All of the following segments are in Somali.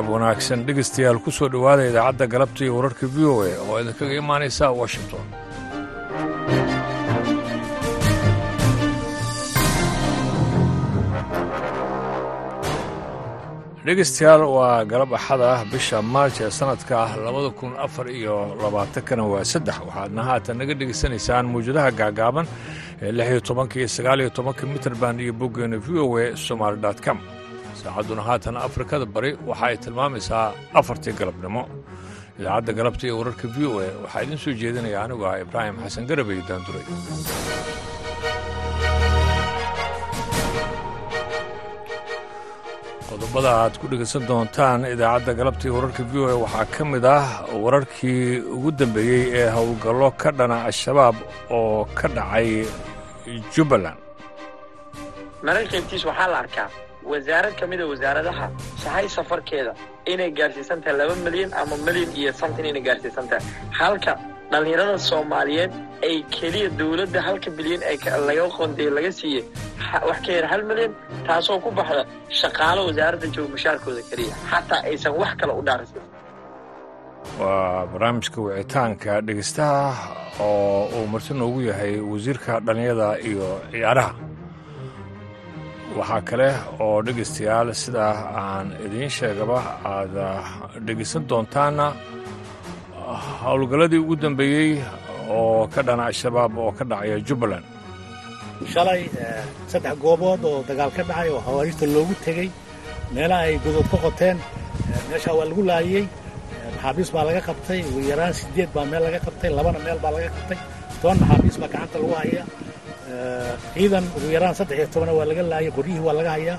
galab wanaagsan dhegaystayaal ku soo dhowaada idaacadda galabta iyo wararka v o a oo idinkaga imaanaysa washington. Dhegaystayaal waa galab axad ah bisha maarj ee sannadka ah labada kun afar iyo labaatankana waa saddex waxaadna haatan naga dhegaysanaysaan mawjadaha gaagaaban ee lix iyo tobanka iyo sagaal iyo tobanka mitrband iyo boggeena v o a somaali com saacadduna haatan afrikada bari waxa ay tilmaamaysaa afartii galabnimo. Idaacadda galabta iyo wararka v o a waxaa idiin soo jeedinaya anigu ah ibraahim xasan garabey daanduray qodobada aad ku dhegaysan doontaan idaacadda galabta iyo wararka v o a waxaa ka mid ah wararkii ugu dambeeyey ee howlgallo ka dhana al-shabaab oo ka dhacay jubbaland wasaarad ka mida wasaaradaha sahay safarkeeda inay gaarsiisan tahay laba milyan ama milyan iyo somtin inay gaarsiisan tahay halka dhallinyarada soomaaliyeed ay keliya dowladda halka bilyan ee laga qondeeye laga siiyey wax ka yar hal milyan taasoo ku baxda shaqaalo wasaaradda jooga mushaarkooda keliya. Xataa aysan wax kale u dhaarsin waa barnaamijka wicitaanka dhegaystaha oo uu marti noogu yahay wasiirka dhallinyada iyo ciyaaraha waxaa kale oo dhegaystayaal sidaa aan idiin sheegaba aad dhegaysan doontaana howlgalladii ugu dambeeyey oo ka dhana al-shabaab oo ka dhacaya jubbaland. Shalay saddex goobood oo dagaal ka dhacay oo xawaariijta loogu tegey meelaha ay godood ka qoteen meeshaa waa lagu laayey maxaabiis baa laga qabtay ugu yaraan sideed baa meel laga qabtay labana meel baa laga qabtay. Toban maxaabiis baa gacanta lagu haya ciidan ugu yaraan saddex iyo tobana waa laga laayay qoryihii waa laga hayaa.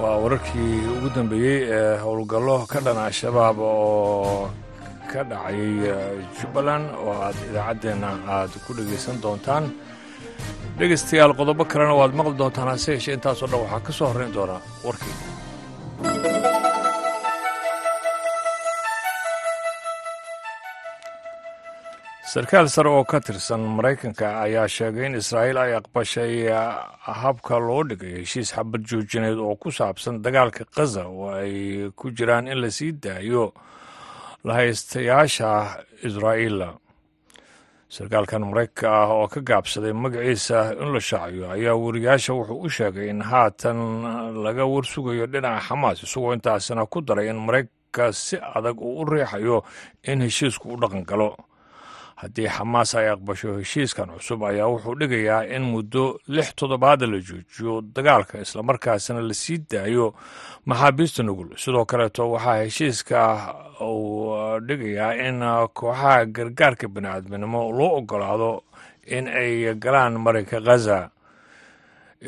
Waa wararkii ugu dambeeyey ee howlgallo ka dhana al-shabaab oo ka dhacay jubbaland oo aad idaacaddeenna aad ku dhegaysan doontaan. Dhegaystayaal qodobo kalena waad maqli doontaan hase yeeshee intaasoo dhan waxaa ka soo horrayn doonaa warkii sarkaal sare oo ka tirsan maraykanka ayaa sheegay in israa'iil ay aqbashay habka loo dhigay heshiis xabad joojineed oo ku saabsan dagaalka khaza oo ay ku jiraan in la sii daayo lahaystayaasha israa'iil. Sarkaalkan maraykanka ah oo ka gaabsaday magaciisa in la shaaciyo ayaa weriyaasha wuxuu u sheegay in haatan laga warsugayo dhinaca xamaas isagoo intaasina ku daray in maraykanka si adag uu u riixayo in heshiisku u dhaqan galo haddii xamaas ay aqbasho heshiiskan cusub ayaa wuxuu dhigayaa in muddo lix toddobaada la joojiyo dagaalka islamarkaasina la sii daayo maxaabiista nugul. Sidoo kaleeto waxaa heshiiska uu dhigayaa in kooxaha gargaarka bini'aadminimo loo ogolaado in ay galaan marinka khaza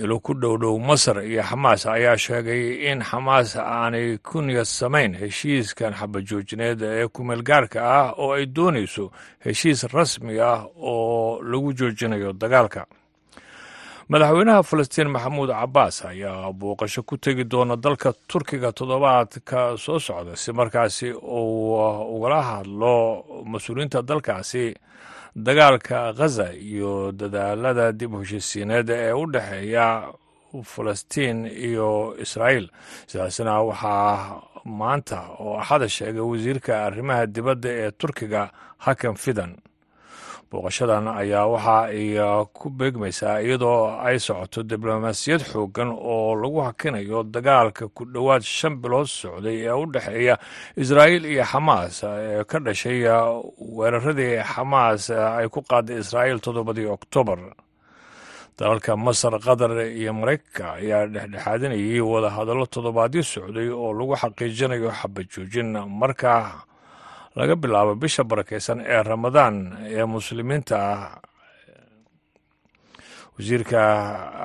ilo ku dhowdhow masar iyo xamaas ayaa sheegay in xamaas aanay ku niyad samayn heshiiskan xabadjoojineed ee kumeelgaarka ah oo ay doonayso heshiis rasmi ah oo lagu joojinayo dagaalka. Madaxweynaha falastiin maxamuud cabbaas ayaa booqasho ku tegi doona dalka turkiga toddobaadka soo socda si markaasi uu ugala hadlo mas'uuliyiinta dalkaasi dagaalka khaza iyo dadaalada dib u heshiisiineed ee u dhexeeya falastiin iyo israa'iil. Sidaasna waxaa maanta oo axada sheegay wasiirka arrimaha dibadda ee turkiga hakan fidan booqashadan ayaa waxa ay ku beegmaysaa iyadoo ay socoto diblomaasiyad xooggan oo lagu hakinayo dagaalka ku dhowaad shan bilood socday ee u dhexeeya israa'iil iyo xamaas ee ka dhashay weeraradii xamaas ay ku qaaday israa'iil toddobadii oktoobar dalalka masar qatar iyo maraykanka ayaa dhexdhexaadinayay wadahadallo toddobaadyo socday oo lagu xaqiijinayo xabad joojin. Markaa laga bilaabo bisha barakaysan ee ramadaan ee muslimiinta ah. Wasiirka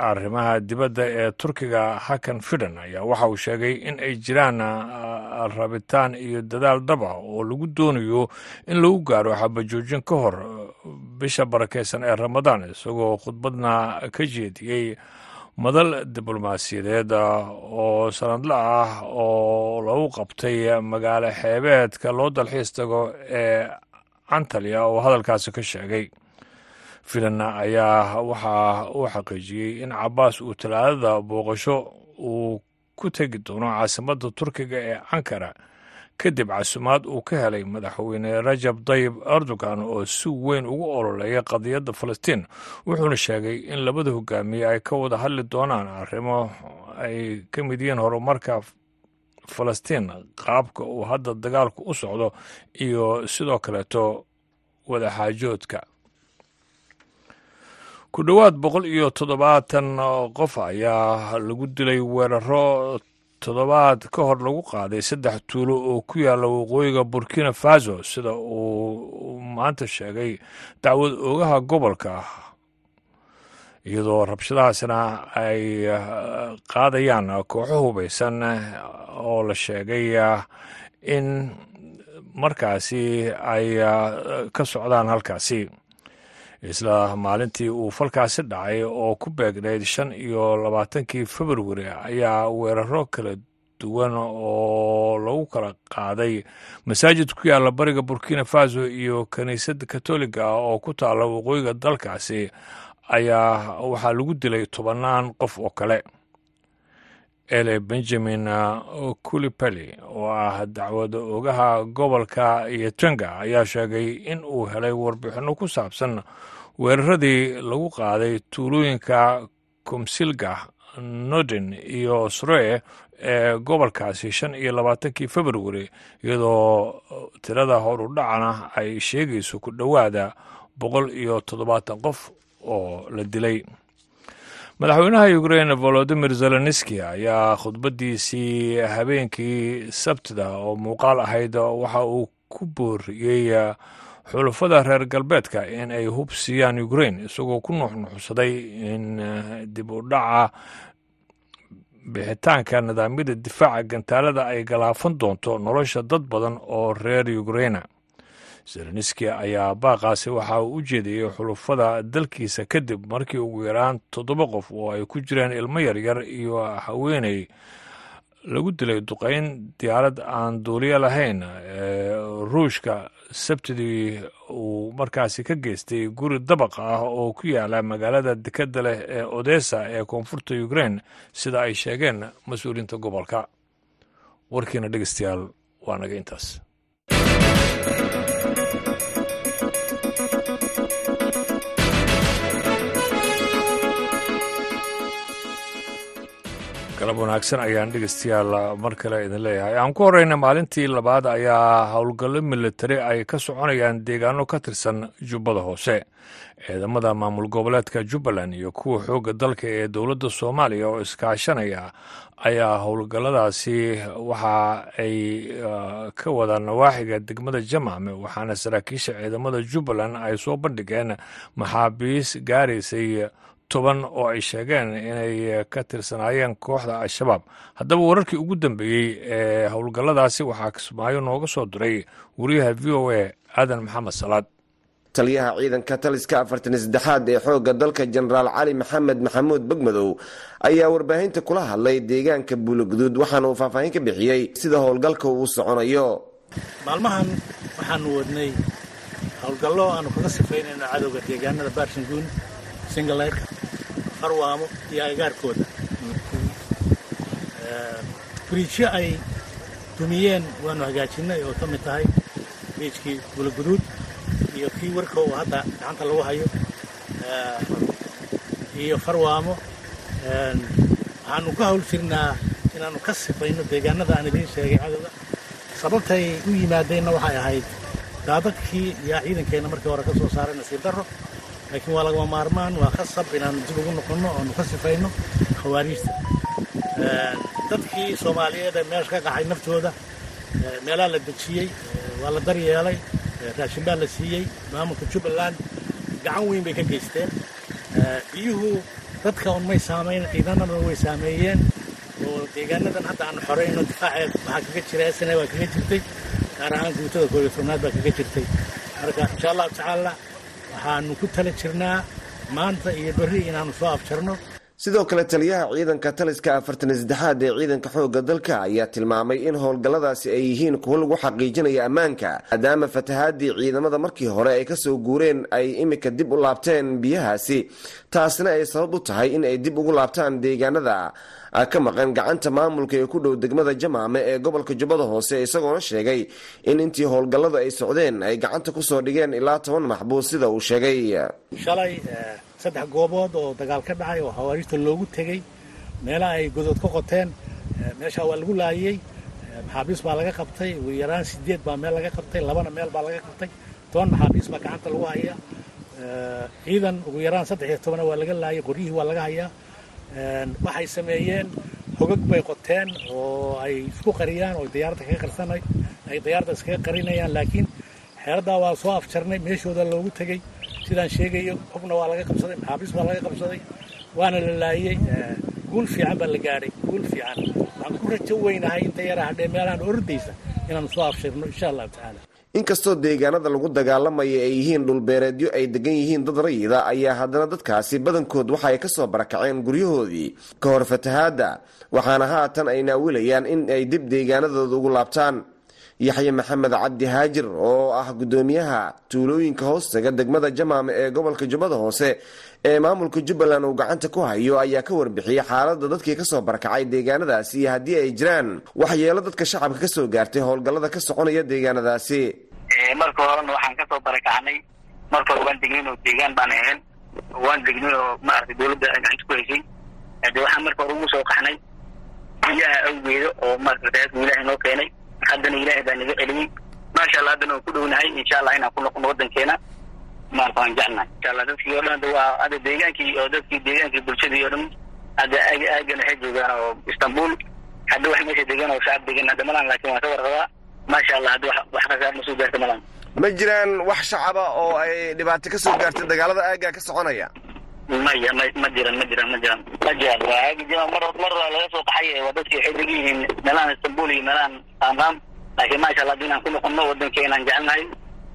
arrimaha dibadda ee turkiga hakan fidan ayaa waxa uu sheegay in ay jiraan rabitaan iyo dadaal dhab ah oo lagu doonayo in lagu gaaro xabajoojin ka hor bisha barakaysan ee ramadaan isagoo khudbadna ka jeediyey madal diblomaasiyadeed oo sanadla ah oo lagu qabtay magaalo xeebeedka loo dalxiis tago ee antalya oo hadalkaasi ka sheegay. Filan ayaa waxa uu xaqiijiyey in cabaas uu talaadada booqasho uu ku tegi doono caasimadda turkiga ee ankara kadib casumaad uu ka helay madaxweyne rajab dayib erdogan oo si weyn ugu ololeeya qadiyadda falastiin wuxuuna sheegay in labada hogaamiye ay ka wada hadli doonaan arrimo ay ka mid yihiin horumarka falastiin qaabka uu hadda dagaalku u socdo iyo sidoo kaleeto wadaxaajoodka ku dhowaad boqol iyo toddobaatan qof ayaa lagu dilay weeraro toddobaad ka hor lagu qaaday saddex tuulo oo ku yaalla waqooyiga burkina faso sida uu maanta sheegay dacwad oogaha gobolka iyadoo rabshadahaasna ay qaadayaan kooxo hubaysan oo la sheegay in markaasi ay ka socdaan halkaasi isla maalintii uu falkaasi dhacay oo ku beegnayd shan iyo labaatankii februari ayaa weeraro kala duwan oo lagu kala qaaday. masaajid ku yaalla bariga burkina faso iyo kiniisadda katoliga ah oo ku taalla waqooyiga dalkaasi ayaa waxaa lagu dilay tobannaan qof oo kale. Ele benjamin culipeli oo ah dacwada ogaha gobolka iyo tenga ayaa sheegay in uu helay warbixinno ku saabsan weeraradii lagu qaaday tuulooyinka komsilga norden iyo sroe ee gobolkaasi shan iyo labaatankii februari iyadoo tirada horu dhacana ay sheegayso ku dhowaada boqol iyo toddobaatan qof oo la dilay. Madaxweynaha ukrain volodimir zelenski ayaa khudbaddiisii habeenkii sabtida oo muuqaal ahayd waxa uu ku booriyey xulafada reer galbeedka in ay hub siiyaan ukrain isagoo ku nuxnuxsaday in dib u dhaca bixitaanka nidaamyada difaaca gantaalada ay galaafan doonto nolosha dad badan oo reer ukraina zelenski ayaa baaqaasi waxa uu u jeediyey xulufada dalkiisa kadib markii ugu yaraan toddoba qof oo ay ku jireen ilmo yaryar iyo haweeney. Lagu dilay duqayn diyaarad aan duuliyo lahayn ee ruushka sabtidii uu markaasi ka geystay guri dabaq ah oo ku yaalla magaalada dekadda leh ee odessa ee koonfurta ukrain sida ay sheegeen mas'uuliyiinta gobolka. Warkiina dhegeystayaal waa naga intaas galab wanaagsan ayaan dhegeystayaal mar kale idin leeyahay. Aan ku horeyna maalintii labaad ayaa howlgallo militari ay ka soconayaan deegaano ka tirsan jubbada hoose. Ciidamada maamul goboleedka jubbaland iyo kuwa xoogga dalka ee dowladda soomaaliya oo iskaashanaya ayaa howlgalladaasi waxa ay ka wadaan nawaaxiga degmada jamacme waxaana saraakiisha ciidamada jubbaland ay soo bandhigeen maxaabiis gaaraysay toban oo ay sheegeen inay ka tirsanaayeen kooxda al-shabaab. Haddaba wararkii ugu dambeeyey ee howlgalladaasi waxaa kismaayo nooga soo diray wariyaha v o a aadan maxamed salaad. Taliyaha ciidanka taliska afartan saddexaad ee xoogga dalka jenaraal cali maxamed maxamuud begmadow ayaa warbaahinta kula hadlay deegaanka buuloguduud waxaana uu faahfaahin ka bixiyey sida howlgalka uu soconayo. Maalmahan waxaanu wadnay howlgallo aanu kaga sifaynayno cadowga deegaanada baarshanguun singaleyd farwaamo iyo agagaarkooda biriijyo ay dumiyeen waanu hagaajinay oo ka mid tahay biriijkii buulaguduud iyo kii warka oo hadda gacanta lagu hayo. Iyo farwaamo. Waxaanu ka hawl jirnaa inaannu ka sifayno deegaanada aan idiin sheegay cadowga sababtay u yimaadeenna waxay ahayd daadadkii yaa ciidankeenna markii hore ka soo saaray nasiib darro laakiin waa lagama maarmaan waa khasab inaannu dib ugu noqonno oonu ka sifayno khawaariijta dadkii soomaaliyeed ee meesha ka qaxay naftooda meelaha la dejiyey waa la daryeelay raashin baa la siiyey maamulka jubbaland gacan weyn bay ka geysteen. Biyuhu dadka un may saamayn ciidanana way saameeyeen. Oo deegaanadan hadda aan xoreyno difaaceed waxaa kaga jira sna waa kaga jirtay. Gaar ahaan guutada koobiyo tobnaad baa kaga jirtay. Marka insha allahu tacaala waxaanu ku tala jirnaa maanta iyo berri inaannu soo afjarno sidoo kale taliyaha ciidanka taliska afartan saddexaad ee ciidanka xoogga dalka ayaa tilmaamay in howlgalladaasi ay yihiin kuwo lagu xaqiijinaya ammaanka maadaama fatahaadii ciidamada markii hore ay ka soo guureen ay imika dib u laabteen biyahaasi. Taasina ay sabab u tahay in ay dib ugu laabtaan deegaanada. Ka maqan gacanta maamulka ee ku dhow degmada jamaame ee gobolka jubbada hoose isagoona sheegay in intii howlgalladu ay socdeen ay gacanta ku soo dhigeen ilaa toban maxbuus sida uu sheegay. Shalay saddex goobood oo dagaal ka dhacay oo hawaariijta loogu tegey meelaha ay godood ka qoteen meeshaa waa lagu laayey maxaabiis baa laga qabtay. Ugu yaraan sideed baa meel laga qabtay. Labana meel baa laga qabtay. Toban maxaabiis baa gacanta lagu hayaa. Ciidan ugu yaraan saddex iyo tobana waa laga laayay. Qoryihii waa laga hayaa. Waxay sameeyeen hogag bay qoteen oo ay isku qariyaan oo diyaaradda kaga qarsanay ay diyaaradda iskaga qarinayaan. Laakiin xeeraddaa waa soo afjarnay meeshooda loogu tegey sidaan sheegayo hogna waa laga qabsaday maxaabiis baa laga qabsaday waana la laayey guul fiican baa la gaadhay guul fiican. Waxaan ku rajo weynahay inta yara hadhee meelahan ordaysa inaan soo afshirno insha allahu tacaala. Inkastoo deegaanada lagu dagaalamaya ay yihiin dhulbeereedyo ay degan yihiin dad rayida ayaa haddana dadkaasi badankood waxa ay ka soo barakaceen guryahoodii. Ka hor fatahaadda waxaana haatan ay naawilayaan in ay dib deegaanadooda ugu laabtaan yaxye maxamed cabdi haajir oo ah guddoomiyaha tuulooyinka hoostaga degmada jamaame ee gobolka jubbada hoose ee maamulka jubbaland uu gacanta ku hayo ayaa ka warbixiyey xaaladda dadkii ka soo barakacay deegaanadaasi iyo haddii ay jiraan. Waxyeelo dadka shacabka ka soo gaartay howlgallada ka soconaya deegaanadaasi. Marka horena waxaan ka soo barakacnay marka hore waan degnin oo deegaan baan ahayn. Waan degnin oo maaragtay dawladda gacanta ku haysay de waxaan marka hore ugu soo qaxnay. Biyaha awgeeda oo maarata ilaahay noo keenay haddana ilaahay baa naga celiyey. Maasha allah haddana waan ku dhownahay insha allah inaan ku noqono waddankeena maarata waan jecnahay insha allah dadkii oo dhan hadda waa hadda deegaankii oo dadkii deegaankii bulshadii oo dhan hadda aaga aagan waxay joogaan oo istanbul. Hadda wax meesha degan oo shacab degan hadda malan laakiin waan ka warqabaa maasha allah hadda wax khasaar ma soo gaarta malan ma jiraan wax shacaba oo ay dhibaato ka soo gaartay dagaalada aaggaa ka soconaya maya ma ma jiran ma jiran ma jiran ma jiran waa mar mar laga soo qaxay waa dadkii waxay degan yihiin meelahan istanbul iyo meelahan qaanqaam laakiin maasha allah haddii inaan ku noqono waddankeenaan jecelnahay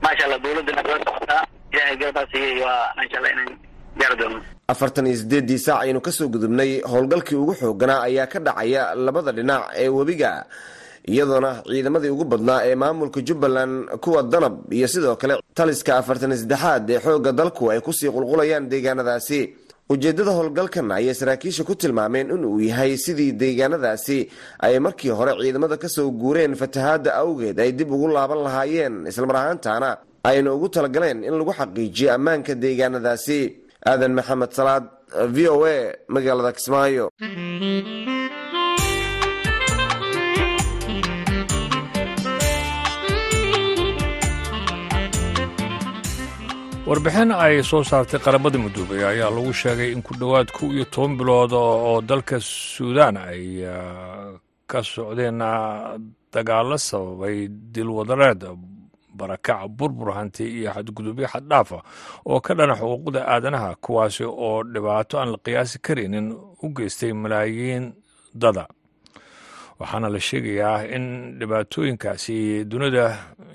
maasha allah dawladdana kala socotaa ilaahay garabaa siiyey waa insha allah inaan gaari doono. Afartan iyo sideeddii saac aynu ka soo gudubnay howlgalkii ugu xooganaa ayaa ka dhacaya labada dhinac ee webiga iyadoona ciidamadii ugu badnaa ee maamulka jubbaland kuwa danab iyo sidoo kale taliska afartan saddexaad ee xoogga dalku ay ku sii qulqulayaan deegaanadaasi. Ujeeddada howlgalkan ayay saraakiisha ku tilmaameen in uu yahay sidii deegaanadaasi ay markii hore ciidamada ka soo guureen fatahaadda awgeed ay dib ugu laaban lahaayeen. Islamar ahaantaana ayna ugu talagaleen in lagu xaqiijiyo ammaanka deegaanadaasi. Aadan maxamed salaad v o a magaalada kismaayo warbixin ay soo saartay qaramada midoobay ayaa lagu sheegay in ku dhowaad kow iyo toban bilood oo dalka suudaan ay ka socdeen dagaalo sababay dilwadareed barakac burbur hanti iyo xadgudubyo xaddhaafa oo ka dhana xuquuqda aadanaha kuwaasi oo dhibaato aan la qiyaasi karaynin u geystay malaayiin dada. Waxaana la sheegayaa in dhibaatooyinkaasi dunida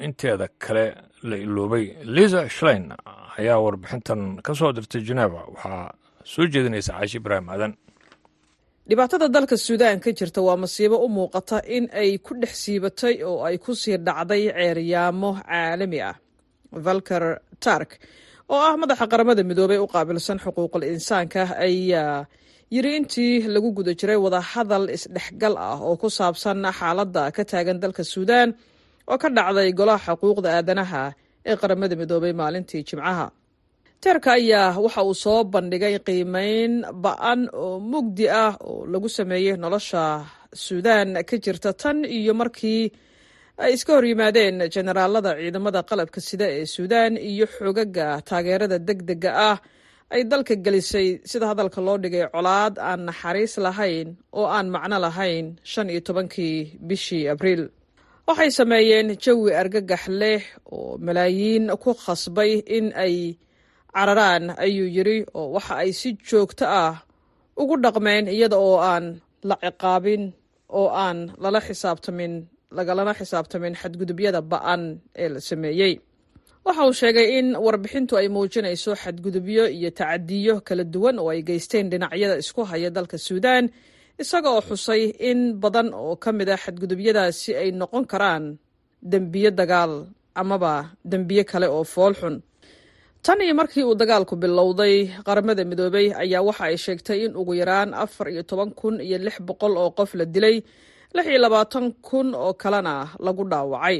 inteeda kale la iloobay. Liza shlein ayaa warbixintan ka soo dirtay jeneva waxaa soo jeedinaysa caashi ibraahim aadan. Dhibaatada dalka suudaan ka jirta waa masiibo u muuqata in ay ku dhex siibatay oo ay ku sii dhacday ceeryaamo caalami ah. Valker tark oo ah madaxa qaramada midoobey u qaabilsan xuquuqul insaanka ayaa yiri intii lagu guda jiray wadahadal isdhexgal ah oo ku saabsan xaaladda ka taagan dalka suudaan oo ka dhacday golaha xuquuqda aadanaha ee qaramada midoobay maalintii jimcaha. Teerka ayaa waxa uu soo bandhigay qiimeyn ba'an oo mugdi ah oo lagu sameeyey nolosha suudaan. Ka jirta tan iyo markii ay iska hor yimaadeen jenaraalada ciidamada qalabka sida ee suudaan iyo xogaga taageerada deg dega ah ay dalka gelisay. Sida hadalka loo dhigay colaad aan naxariis lahayn oo aan macno lahayn shan iyo tobankii bishii abriil waxay sameeyeen jawi argagax leh oo malaayiin ku khasbay in ay cararaan ayuu yiri oo waxa ay si joogto ah ugu dhaqmeen iyada oo aan la ciqaabin oo aan lala xisaabtamin lagalana xisaabtamin xadgudubyada ba'an ee la sameeyey. Waxa uu sheegay in warbixintu ay muujinayso xadgudubyo iyo tacadiyo kala duwan oo ay geysteen dhinacyada isku haya dalka suudaan isaga oo xusay in badan oo ka mid a xadgudubyadaasi ay noqon karaan dembiyo dagaal amaba dembiyo kale oo foolxun tan iyo markii uu dagaalku bilowday qaramada midoobey ayaa waxa ay sheegtay in ugu yaraan afar iyo toban kun iyo lix boqol oo qof la dilay lix iyo labaatan kun oo kalena lagu dhaawacay.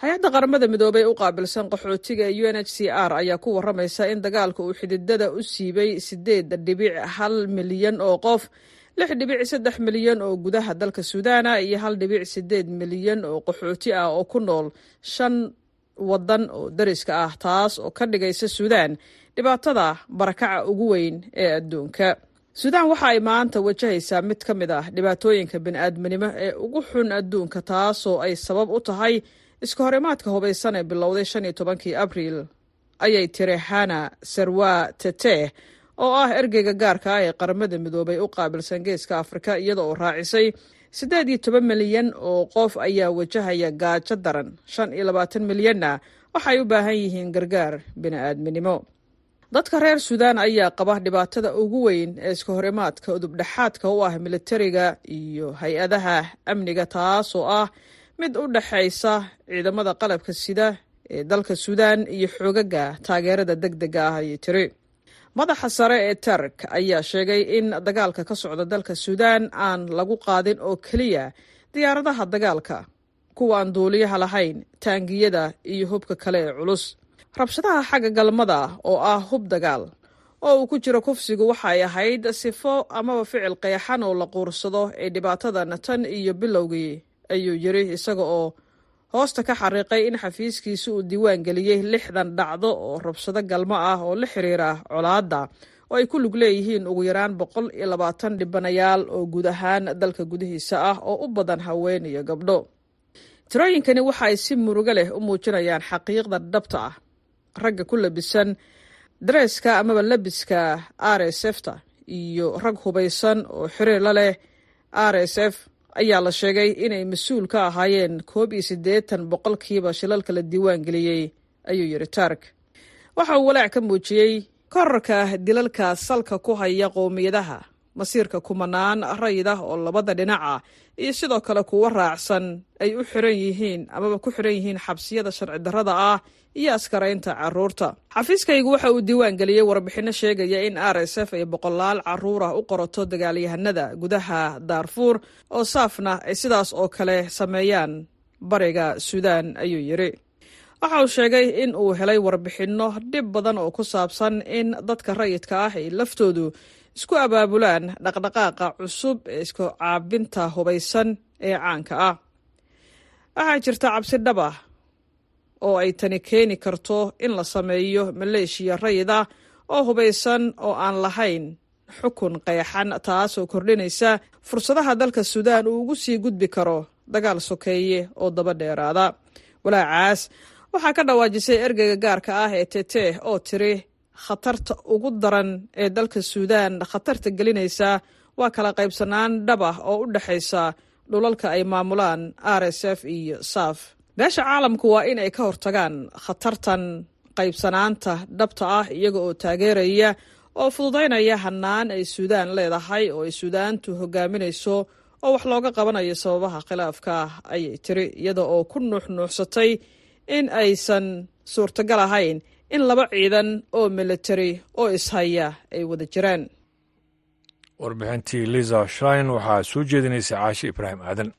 Hay'adda qaramada midoobey u qaabilsan qaxootiga u n h c r ayaa ku waramaysa in dagaalka uu xididada u siibay sideed dhibic hal milyan oo qof lix dhibic saddex milyan oo gudaha dalka suudaana iyo hal dhibic sideed milyan oo qaxooti ah oo ku nool shan wadan oo dariska ah taas oo ka dhigaysa suudaan dhibaatada barakaca ugu weyn ee adduunka. Suudaan waxa ay maanta wajahaysaa mid ka mid ah dhibaatooyinka bini'aadminimo ee ugu xun adduunka taasoo ay sabab u tahay iska horimaadka hubaysan ee bilowday shan iyo tobankii abriil ayay tiri hana sarwa tete oo ah ergeyga gaarka ah ee qaramada midoobay u qaabilsan geeska afrika iyada oo raacisay siddeed iyo toban milyan oo qof ayaa wajahaya gaajo daran. Shan iyo labaatan milyanna waxay u baahan yihiin gargaar bini'aadminimo. Dadka reer suudaan ayaa qaba dhibaatada ugu weyn ee iska horimaadka udubdhexaadka u ah militariga iyo hay'adaha amniga taasoo ah mid u dhexaysa ciidamada qalabka sida ee dalka suudaan iyo xoogaga taageerada deg dega ah ayay tiri madaxa sare ee tark ayaa sheegay in dagaalka ka socda dalka suudaan aan lagu qaadin oo keliya diyaaradaha dagaalka kuwa aan duuliyaha lahayn taangiyada iyo hubka kale ee culus. Rabshadaha xagga galmada oo ah hub dagaal oo uu ku jiro kufsigu waxay ahayd sifo amaba ficil qeexan oo la quursado ee dhibaatadan tan iyo bilowgii ayuu yiri isaga oo hoosta ka xariiqay in xafiiskiisa uu diiwaan geliyey lixdan dhacdo oo rabshado galmo ah oo la xiriira colaadda. Oo ay ku lug leeyihiin ugu yaraan boqol iyo labaatan dhibanayaal oo guud ahaan dalka gudihiisa ah oo u badan haween iyo gabdho. Tirooyinkani waxa ay si murugo leh u muujinayaan xaqiiqda dhabta ah ragga ku labisan dareeska amaba labiska r s f ta iyo rag hubaysan oo xiriir la leh r s f ayaa la sheegay inay mas'uul ka ahaayeen koob iyo siddeetan boqolkiiba shilalka la diiwaan geliyey ayuu yidhi tark. Waxa uu walaac ka muujiyey korarka dilalka salka ku haya qowmiyadaha masiirka kumanaan rayid ah oo labada dhinaca iyo sidoo kale kuwo raacsan ay u xiran yihiin amaba ku xiran yihiin xabsiyada sharci darrada ah iyo askaraynta carruurta. Xafiiskaygu waxa uu diiwaan geliyey warbixinno sheegaya in r s f ay boqolaal carruur ah u qorato dagaalyahanada gudaha daarfuur oo saafna ay sidaas oo kale sameeyaan bariga suudaan ayuu yidhi waxa uu sheegay in uu helay warbixinno dhib badan oo ku saabsan in dadka rayidka ah ay laftoodu isku abaabulaan dhaqdhaqaaqa cusub ee isku caabinta hubaysan ee caanka ah. Waxaa jirta cabsi dhab ah oo ay tani keeni karto in la sameeyo maleeshiya rayid ah oo hubaysan oo aan lahayn xukun qeexan taasoo kordhinaysa fursadaha dalka suudaan uu ugu sii gudbi karo dagaal sokeeye oo daba dheeraada. Walaacaas waxaa ka dhawaajisay ergeyga gaarka ah ee tete oo tiri khatarta ugu daran ee dalka suudaan khatarta gelinaysa waa kala qaybsanaan dhab ah oo u dhexaysa dhulalka ay maamulaan r s f iyo saf beesha caalamku waa in ay ka hortagaan khatartan qaybsanaanta dhabta ah iyaga oo taageeraya oo fududaynaya hannaan ay suudaan leedahay oo ay suudaantu hogaaminayso oo wax looga qabanayo sababaha khilaafka ayay tiri iyada oo ku nuuxnuuxsatay in aysan suurtagal ahayn in laba ciidan oo militari oo ishaya ay wada jiraan. Warbixintii liza shlein waxaa soo jeedinaysa caashi ibraahim aadan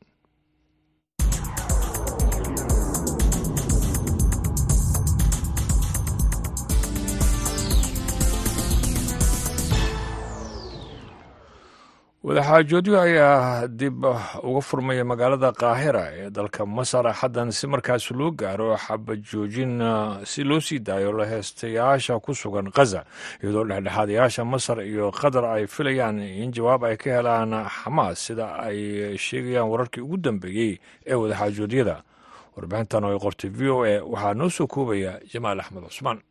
wadaxaajoodyo ayaa dib uga furmaya magaalada kaahira ee dalka masar. Xaddan si markaas loo gaaro xabajoojin si loo sii daayo laheystayaasha ku sugan khaza iyadoo dhexdhexaadayaasha masar iyo qatar ay filayaan in jawaab ay ka helaan xamaas sida ay sheegayaan wararkii ugu dambeeyey ee wadaxaajoodyada warbixintan oo ay qortay v o a waxaa noo soo koobaya jamaal axmed cusmaan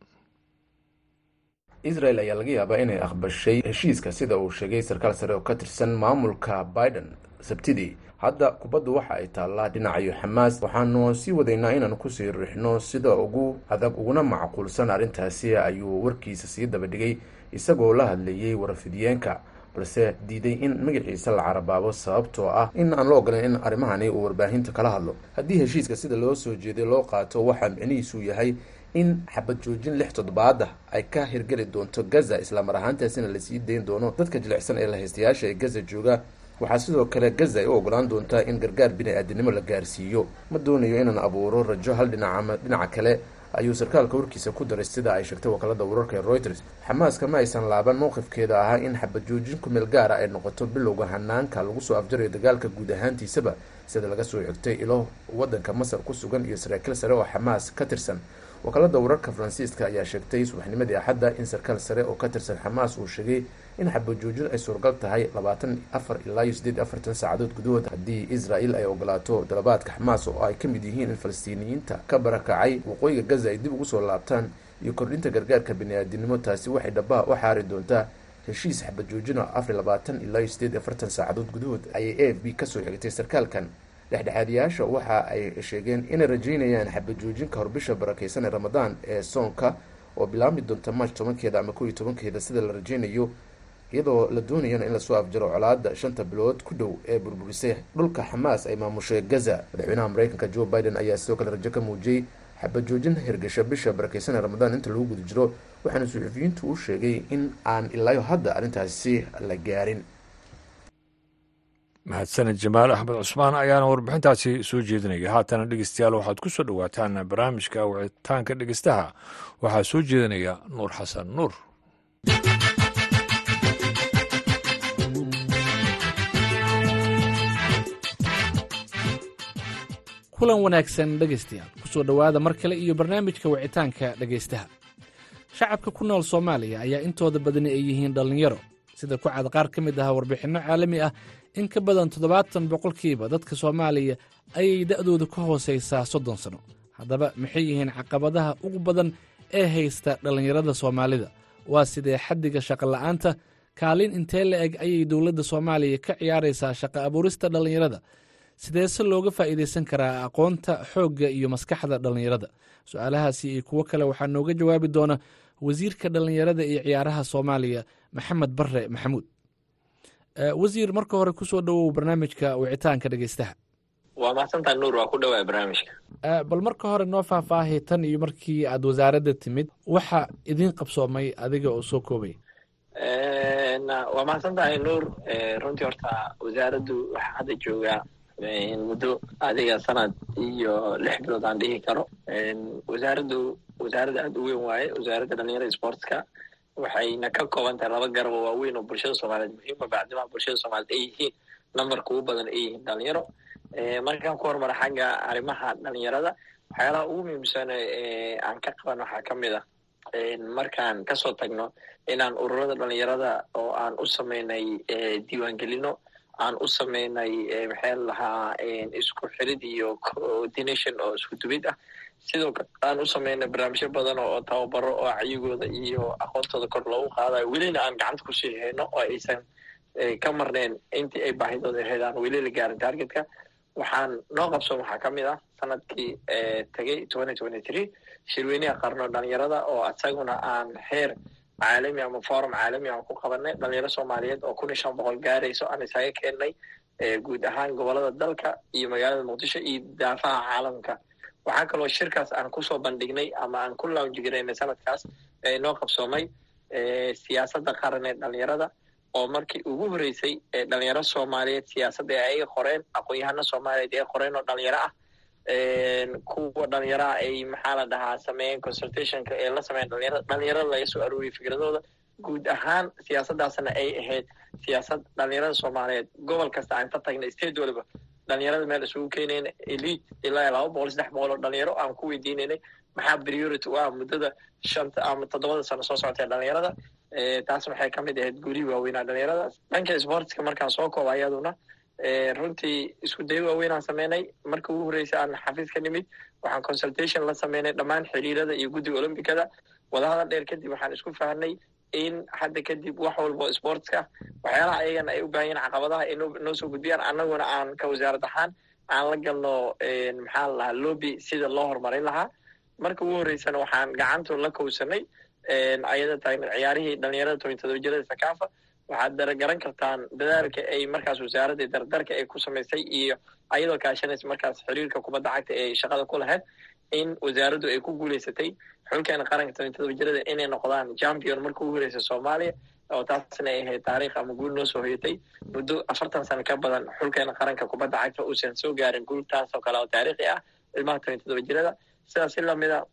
israel ayaa laga yaabaa inay aqbashay heshiiska sida uu sheegay sarkaal sare oo ka tirsan maamulka biden. Sabtidii hadda kubaddu waxa ay taallaa dhinacayo xamaas. Waxaanu sii wadaynaa inaanu ku sii riixno sida ugu adag uguna macquulsan arrintaasi ayuu warkiisa sii dabadhigay isagoo la hadlayey warafidiyeenka balse diiday in magaciisa la carabaabo sababtoo ah in aan la ogolayn in arrimahani uu warbaahinta kala hadlo. Haddii heshiiska sida loo soo jeeday loo qaato waxaa micnihiisu yahay in xabad joojin lix toddobaad ah ay ka hirgeli doonto gaza islamar ahaantaasina la sii dayn doono dadka jilicsan ee lahaystayaasha ee gaza jooga. Waxaa sidoo kale gaza ay u ogolaan doontaa in gargaar bini-aadinimo la gaarsiiyo. Ma doonayo inaan abuuro rajo hal dhinac ama dhinaca kale ayuu sarkaalka warkiisa ku daray sida ay sheegtay wakaalada wararka ee reuters. Xamaaska ma aysan laaban mowqifkeeda ahaa in xabad joojin kumeel gaara ay noqoto bilowga hanaanka lagu soo afjarayo dagaalka guud ahaantiisaba sida laga soo xigtay ilo wadanka masar ku sugan iyo saraakiil sare oo xamaas ka tirsan wakaalada wararka faransiiska ayaa sheegtay subaxnimadii axadda in sarkaal sare oo ka tirsan xamaas uu sheegay in xabajoojin ay suuragal tahay labaatan afar ilaa iyo sideed afartan saacadood gudahood. Haddii israel ay ogolaato dalabaadka xamaas oo ay ka mid yihiin in falastiiniyiinta ka barakacay waqooyiga gaza ay dib ugu soo laabtaan iyo kordhinta gargaarka bini-aadinimo taasi waxay dhabaha u xaari doontaa heshiis xabajoojina afar labaatan ilaa iyo sideed afartan saacadood gudahood. Ayay a f b ka soo xigtay sarkaalkan dhexdhexaadiyaasha waxa ay sheegeen inay rajeynayaan xabajoojin ka hor bisha barakeysan ee ramadaan ee soonka oo bilaabmi doonta march tobankeeda ama kow iyo tobankeeda sida la rajeynayo iyadoo la doonayana in la soo afjaro colaada shanta bilood ku dhow ee burburisay dhulka xamaas ay maamushay gaza. Madaxweynaha mareykanka joe biden ayaa sidoo kale rajo ka muujiyey xabajoojin hirgasha bisha barakeysan ee ramadaan inta lagu guda jiro waxaana suxufiyiintu u sheegay in aan ilaayo hadda arrintaasi la gaarin mahadsaned jamaal axmed cusmaan ayaana warbixintaasi soo jeedinaya haatana dhegeystayaal waxaad ku soo dhowaataan barnaamijka wicitaanka dhegeystaha. Waxaa soo jeedinaya nuur xasan nuur. Kulan wanaagsan dhegaystayaal. Kusoo dhowaada mar kale iyo barnaamijka wicitaanka dhegaystaha shacabka ku nool soomaaliya ayaa intooda badani ay yihiin dhallinyaro sida ku cad qaar ka mid ah warbixinno caalami ah in ka badan toddobaatan boqolkiiba dadka soomaaliya ayay da'dooda ka hoosaysaa soddon sanno haddaba maxay yihiin caqabadaha ugu badan ee haysta dhallinyarada soomaalida? Waa sidee xaddiga shaqola'aanta kaalin intee la eg ayay dowladda soomaaliya ka ciyaaraysaa shaqo abuurista dhallinyarada? Sideese looga faa'iidaysan karaa aqoonta xoogga iyo maskaxda dhallinyarada? Su'aalahaasi iyo kuwo kale waxaa nooga jawaabi doona wasiirka dhallinyarada iyo ciyaaraha soomaaliya maxamed barre maxamuud wasiir marka hore ku soo dhowow barnaamijka wicitaanka dhegeystaha. Waa mahadsantaa nuur? Waa ku dhawaa barnaamijka. Bal marka hore noo faahfaahay tan iyo markii aad wasaaradda timid waxa idiin qabsoomay adiga oo soo koobay. Waa mahadsan tahay nuur runtii horta wasaaraddu waxaa hadda joogaa muddo adiga sanad iyo lix bilood aan dhihi karo. Wasaaraddu wasaarad aada u weyn waaye wasaaradda dhalinyarada sportska waxayna ka kooban tahay laba garabo waaweyn oo bulshada soomaaliyeed muhiima bacdimaa bulshada soomaliyeed ay yihiin numberka ugu badan ay yihiin dhalinyaro markaan ku hormara xagga arrimaha dhalinyarada waxyaalaha ugu muhiimsan aan ka qaban waxaa ka mid ah markaan ka soo tagno inaan ururada dhalinyarada oo aan u samaynay diiwaangelino aan u samaynay maxaa lahaa isku xirid iyo coordination oo isku dubid ah sidoo kale aan u samaynay barnaamijyo badan oo tababaro oo caygooda iyo aqoontooda kor loogu qaadayo welina aan gacanta ku sii hayno oo aysan ka marneen intii ay baahidooda ahayd aan weli la gaarin targetka. Waxaan noo qabsoon waxaa ka mid ah sannadkii tegey twenty three shirweynaha qarno dhalinyarada oo isaguna aan heer caalami ama forum caalami aan ku qabanay dhalinyaro soomaaliyeed oo kun iyo shan boqol gaarayso aan isaga keennay guud ahaan gobollada dalka iyo magaalada muqdisho iyo daafaha caalamka waxaa kaloo shirkaas aan ku soo bandhignay ama aan ku launjigaraynay sanadkaas noo qabsoomay siyaasadda qaran ee dhalinyarada oo markii ugu horeysay dhalinyaro soomaaliyeed siyaasadda ay qoreen aqoon-yahano soomaaliyeed ee qoreen oo dhalinyaro ah kuwa dhalinyaraha ay maxaa la dhahaa sameeyeen consultationka ee la sameeyen dhalinyarada dhalinyarada laga soo arooriyay fikradooda guud ahaan siyaasaddaasna ay ahayd siyaasad dhalinyarada soomaaliyeed. Gobol kasta aan ka tagnay state waliba dhalinyarada meel isugu keenayna elite ilaa laba boqol saddex boqol oo dhalinyaro aan ku weydiinaynay maxaa priority u ah muddada shanta ama toddobada sano? Soo socotee dhalinyarada taas waxay ka mid ahayd gurihii waaweynaa dhalinyaradaas dhanka sportska markaan soo kooba ayaduna runtii isku dayo waaweyn aan sameynay. Marka ugu horreysay aan xafiis ka nimid waxaan consultation la sameynay dhammaan xiriirada iyo guddiga olombicada wadahadal dheer kadib waxaan isku fahnay in hadda kadib wax walba sportska waxyaalaha ayagana ay u baahan yihiin caqabadaha ay noo soo gudbiyaan annaguna aan ka wasaarad ahaan aan la galno maxaa la lahaa lobby sida loo horumarin lahaa. Marka ugu horreysana waxaan gacantu la kowsanay ayada tahay ciyaarihii dhalinyarada toban todoba jirada sakaafa waxaad daragaran kartaan dadaalka ay markaas wasaaradda dardarka ay ku samaysay iyo ayadoo kaashanaysa markaas xiriirka kubadda cagta ee shaqada ku lahayd in wasaaraddu ay ku guuleysatay. Xulkeena qaranka toban todoba jirada inay noqdaan champion marka ugu horeysa soomaaliya oo taasna ay ahayd taariikh ama guul noo soo hoyatay. Muddo afartan sano ka badan xulkeena qaranka kubadda cagta uusan soo gaarin guul taas oo kale oo taariikhi ah. Ilmaha toban todoba jirada sidaas si lamida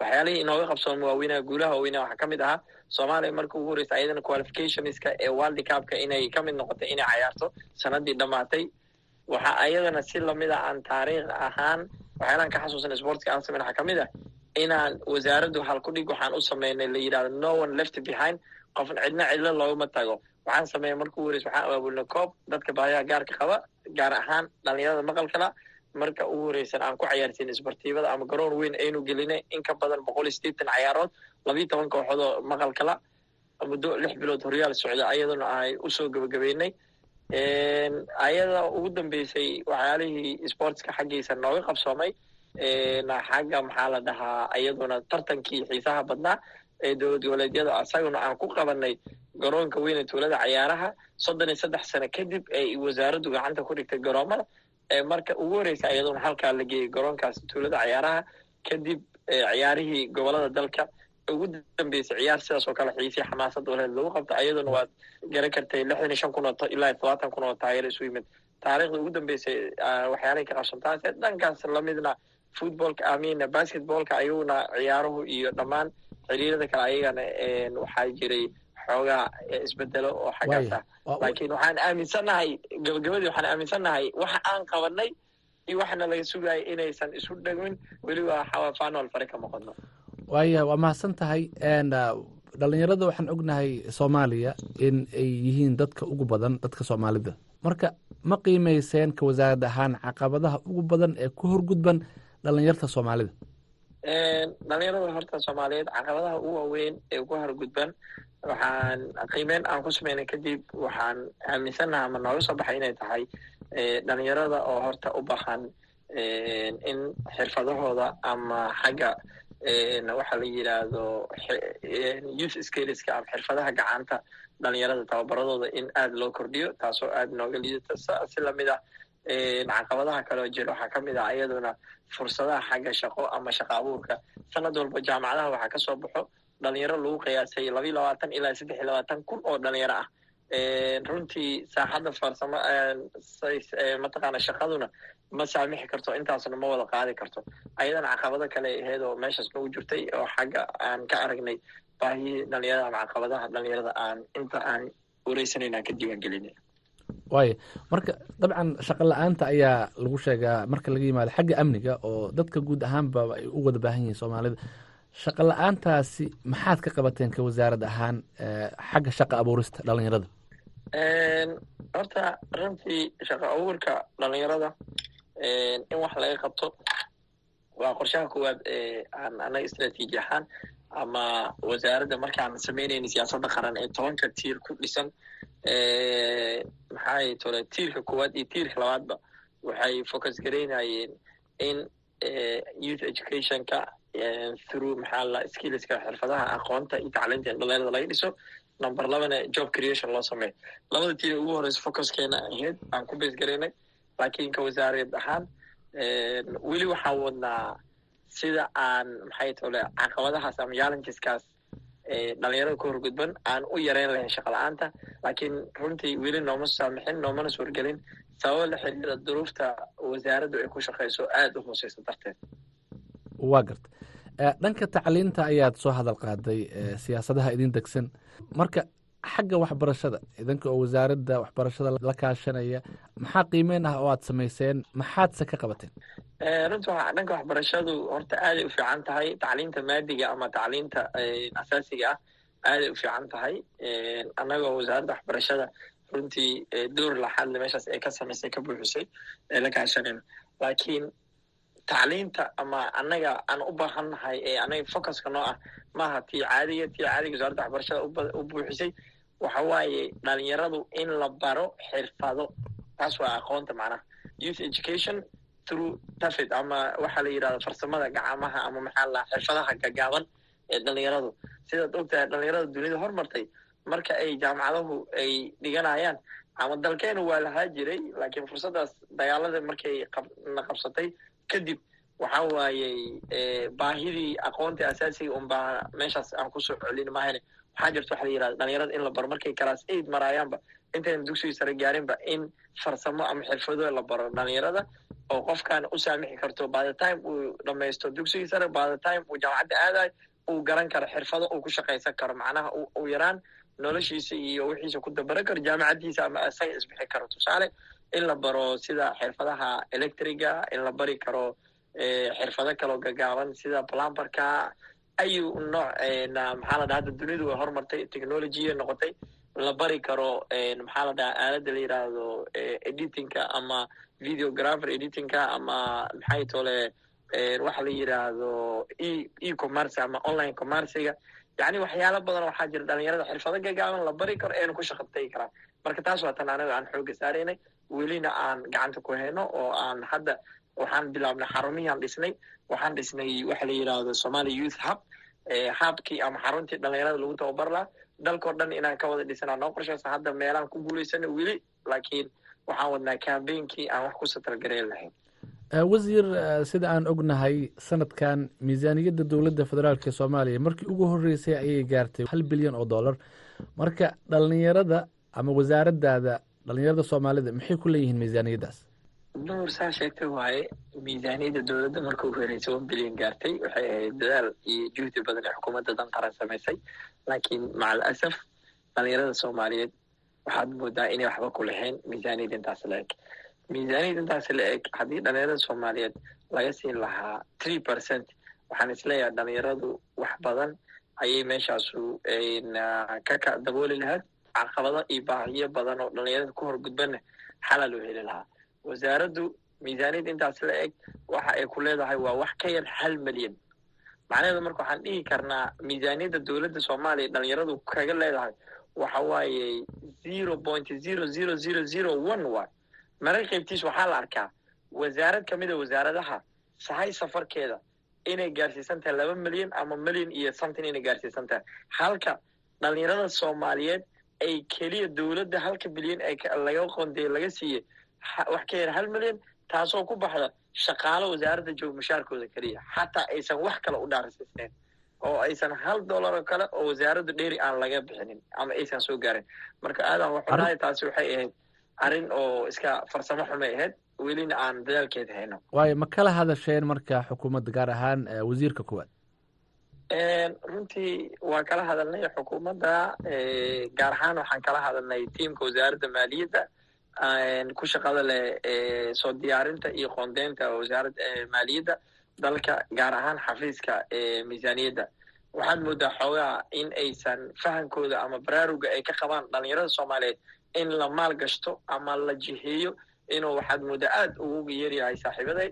waxyaalihii inooga qabsoon waaweynaha guulaha waaweynaha waxaa ka mid ahaa. Soomaaliya marka ugu horeysa ayadana qualificationska ee world cupka inay ka mid noqotay inay cayaarto sanadii dhammaatay waxa ayadana si la mid a aan taariikh ahaan waxyaalaan ka xasuusan sportska aan samayn waxaa ka mid ah inaan wasaaraddu halkudhig waxaan u sameynay la yidhahdo no one left behind. Qofna cidna cidlo loogama tago. Waxaan sameeyay marka ugu horeysa waxaan abaabulnay koob dadka baayaha gaarka qaba gaar ahaan dhalinyarada maqalkala marka ugu horeysan aan ku cayaarsiin isbartiibada ama garoon weyn aynu gelinay in ka badan boqol iyo sideetan cayaarood labiyo toban kooxood oo maqalkala muddo lix bilood horyaal socda ayaduna ay u soo gebagabeynay ayada ugu dambeysay waxyaalihii sportska xaggiisa nooga qabsoomay xagga maxaa la dhahaa iyaduna tartankii xiisaha badnaa ee dowlad goboleedyada asaguna aan ku qabanay garoonka weyne tuulada cayaaraha soddon iyo saddex sano kadib ay wasaaraddu gacanta ku dhigtay garoomada marka ugu horeysa iyaduna halkaa la geeyey garoonkaas tuulada cayaaraha kadib ciyaarihii gobollada dalka ugu dambeysay ciyaar sidaas oo kale xiisii xamaasad waleed lagu qabto ayaduna waad garan kartay lixdan iyo shan kun oo ilaa todobaatan kun oo taageero isu yimid. Taariikhda ugu dambeysay waxyaalay ka qabsantaase dhankaas lamidna footballka amina basketballka ayaguna ciyaaruhu iyo dhammaan xiriirada kale ayagana waxaa jiray xoogaa isbedelo oo xaggaas ah. Laakiin waxaan aaminsannahay gabagabadii waxaan aaminsannahay waxa aan qabanay iyo waxana laga sugayay inaysan isu dhegmin. Weliba faanol fare ka noqono waaya waa mahadsan tahay dhalinyarada waxaan ognahay soomaaliya in ay yihiin dadka ugu badan dadka soomaalida. Marka ma qiimeyseen ka wasaarad ahaan caqabadaha ugu badan ee ku horgudban dhalinyarta soomaalida? Dhalinyarada horta soomaaliyeed caqabadaha ugu waaweyn ee ku horgudban waxaan qiimeyn aan ku sameynay kadib waxaan aaminsannaha ama nooga soo baxay inay tahay dhalinyarada oo horta u baahan in xirfadahooda ama xagga waxa la yidhaahdo youth skilleska ama xirfadaha gacanta dhalinyarada tababaradooda in aada loo kordhiyo taasoo aada nooga liidata. Si la mid ah caqabadaha kaleo jira waxaa ka mid ah iyaduna fursadaha xagga shaqo ama shaqo abuurka. Sanad walba jaamacadaha waxaa ka soo baxo dhalinyaro lagu qiyaasay labayo labaatan ilaa saddex iyo labaatan kun oo dhalinyaro ah runtii saaxadda farsamo mataqaana shaqaduna ma saamixi karto intaasna ma wada qaadi karto. Ayadana caqabado kale aheyd oo meeshaas nagu jirtay oo xagga aan ka aragnay baahiyii dhalinyarada ama caqabadaha dhalinyarada aan inta aan wareysanayn aan ka diiwaan gelinay waaya marka dabcan shaqo la'aanta ayaa lagu sheegaa marka laga yimaado xagga amniga oo dadka guud ahaanba ay u wada baahan yihiin soomaalida shaqo la'aantaasi maxaad ka qabateen ka wasaarad ahaan xagga shaqa abuurista dhalinyarada horta runtii shaqo abuurka dhalinyarada in wax laga qabto waa qorshaha koowaad aan anaga istraatiiji ahaan ama wasaaradda markaan samaynayna siyaasadda qaran ee tobanka tiir ku dhisan maxay tole tiirka koowaad iyo tiirka labaadba waxay focus garaynayeen in youth educationka through maxaa skillska xirfadaha aqoonta iyo tacliinta in dhalinyarada laga dhiso. Number labana job creation loo sameeyo. Labada tiir ugu horeysa focuskeena ahayd aan ku bees garaynay laakiin ka wasaareed ahaan weli waxaan wadnaa sida aan maxay tole caqabadahaas ama challengeskaas dhalinyarada ku horgudban aan u yareyn lahayn shaqa la'aanta. Laakiin runtii weli nooma saamixin noomana suurgelin. Sababa la xiriira duruufta wasaaraddu ay ku shaqeyso aada u hooseysa darteed. Waa garta dhanka tacliinta ayaad soo hadal qaaday siyaasadaha idin degsan. Marka xagga waxbarashada idanka oo wasaaradda waxbarashada la kaashanaya maxaa qiimeyn ah oo aad samayseen? Maxaadse ka qabateen? Runta dhanka waxbarashadu horta aaday u fiican tahay. Tacliinta maadiga ama tacliinta asaasiga ah aaday u fiican tahay. Annagoo wasaaradda waxbarashada runtii door laxadle meeshaas ay ka samaysay ka buuxisay ee la kaashanayna laakiin tacliinta ama annaga aan u baahannahay ee annaga focuska noo ah maaha tii caadiga tii caadiga wasaaradda waxbarashada u buuxisay waxa waaye dhalinyaradu in la baro xirfado taas waa aqoonta macnaha youth education through tafid ama waxaa la yidhahda farsamada gacamaha ama maxaa la xirfadaha gagaaban ee dhalinyaradu sidaad ogtahay dhalinyarada dunida hormartay marka ay jaamacadahu ay dhiganayaan ama dalkeenu waa lahaa jiray laakiin fursaddaas dagaalada markay na qabsatay kadib waxa waayey baahidii aqoontii asaasiga unbaa meeshaas aan ku soo celin mahayne waxaa jirta waxa la yidhahda dhalinyarada in la baro markay class aid maraayaanba intayna dugsiga sare gaarinba in farsamo ama xirfado la baro. Dhalinyarada oo qofkan u saamixi karto by the time uu dhamaysto dugsigii sare by the time uu jaamacadda aadayo uu garan karo xirfado uu ku shaqaysan karo. Macnaha uu yaraan noloshiisa iyo wixiisa ku dabaran karo jaamacaddiisa ama isaga isbixi karo. Tusaale in la baro sida xirfadaha electriga in la bari karo xirfado kaloo gagaaban sida plumberka ayu nooc maxaa la dhaha hadda dunidu way hormartay technologya noqotay la bari karo maxaa la dhaha aaladda la yidhaahdo editingka ama videographer editingka ama maxay tole waxa la yidhaahdo e e commerce ama online commerciga yacni waxyaalo badan waxaa jira dhalinyarada xirfado gagaaban la bari karo eena ku shaqabtagi karaan. Marka taas waa tan anaga aan xooga saaraynay welina aan gacanta ku hayno oo aan hadda waxaan bilaabnay xarumihii aan dhisnay. Waxaan dhisnay waxa la yidhaahdo somalia youth hub habkii ama xaruntii dhalinyarada lagu tababar laha dalkao dhan inaan ka wada dhisanaa noo qorshaysa hadda meelaan ku guulaysana weli laakiin waxaan wadnaa cambainkii aan wax ku satalgareen lahayn. Wasiir sida aan ognahay sanadkan miisaaniyadda dowladda federaalk ee soomaaliya markii ugu horreysay ayay gaartay hal bilyan oo dollar. Marka dhalinyarada ama wasaaraddaada dhalinyarada soomaalida maxay ku leeyihiin miisaaniyaddaas nuur saa sheegtay waaye miisaaniyadda dowladda marka ugu horreysay one bilyan gaartay waxay ahayd dadaal iyo juhdi badan ee xukuumadda dan qaran samaysay laakiin macal asaf dhalinyarada soomaaliyeed waxaad moodaa inay waxba ku lahayn miisaaniyadda intaas la eg. Miisaaniyadda intaas la eg haddii dhalinyarada soomaaliyeed laga siin lahaa three percent waxaan is leeyahay dhalinyaradu wax badan ayay meeshaasu ka dabooli lahayd caqabado iyo baahiyo badan oo dhalinyarada ku horgudbana xala loo heli lahaa wasaaraddu miisaaniyadda intaas la eg waxa ay ku leedahay waa wax ka yar hal milyan. Macnaheedu marka waxaan dhihi karnaa miisaaniyadda dowladda soomaaliya dhalinyaradu kaga leedahay waxa waaye zero point zero zero zero zero one waay marar qaybtiis waxaa la arkaa wasaarad ka mid a wasaaradaha sahay safarkeeda inay gaarsiisan tahay laba milyan ama milyan iyo something inay gaarsiisan tahay. Halka dhalinyarada soomaaliyeed ay keliya dowladda halka bilyan laga qondeeye laga siiyey wax ka yar hal milyan taasoo ku baxda shaqaalo wasaaradda joog mushaarkooda keliya. Xataa aysan wax kale u dhaarsiisnayn oo aysan hal dollar oo kale oo wasaaraddu dheeri aan laga bixinin ama aysan soo gaarin. Marka aadan waxunahay taasi waxay ahayd arrin oo iska farsamo xumay ahayd welina aan dadaalkeeda hayno. Waayo ma kala hadasheen marka xukuumadda gaar ahaan wasiirka koowaad runtii waa kala hadalnay xukuumadda gaar ahaan waxaan kala hadalnay tiamka wasaaradda maaliyadda ku shaqada leh soo diyaarinta iyo qoondeynta wasaaradda maaliyadda dalka gaar ahaan xafiiska miisaaniyadda. Waxaad moodaa xoogaa in aysan fahankooda ama baraaruga ay ka qabaan dhalinyarada soomaaliyeed in la maal gashto ama la jiheeyo inuu waxaad moodaa aad ugu yeeryahay saaxiibaday.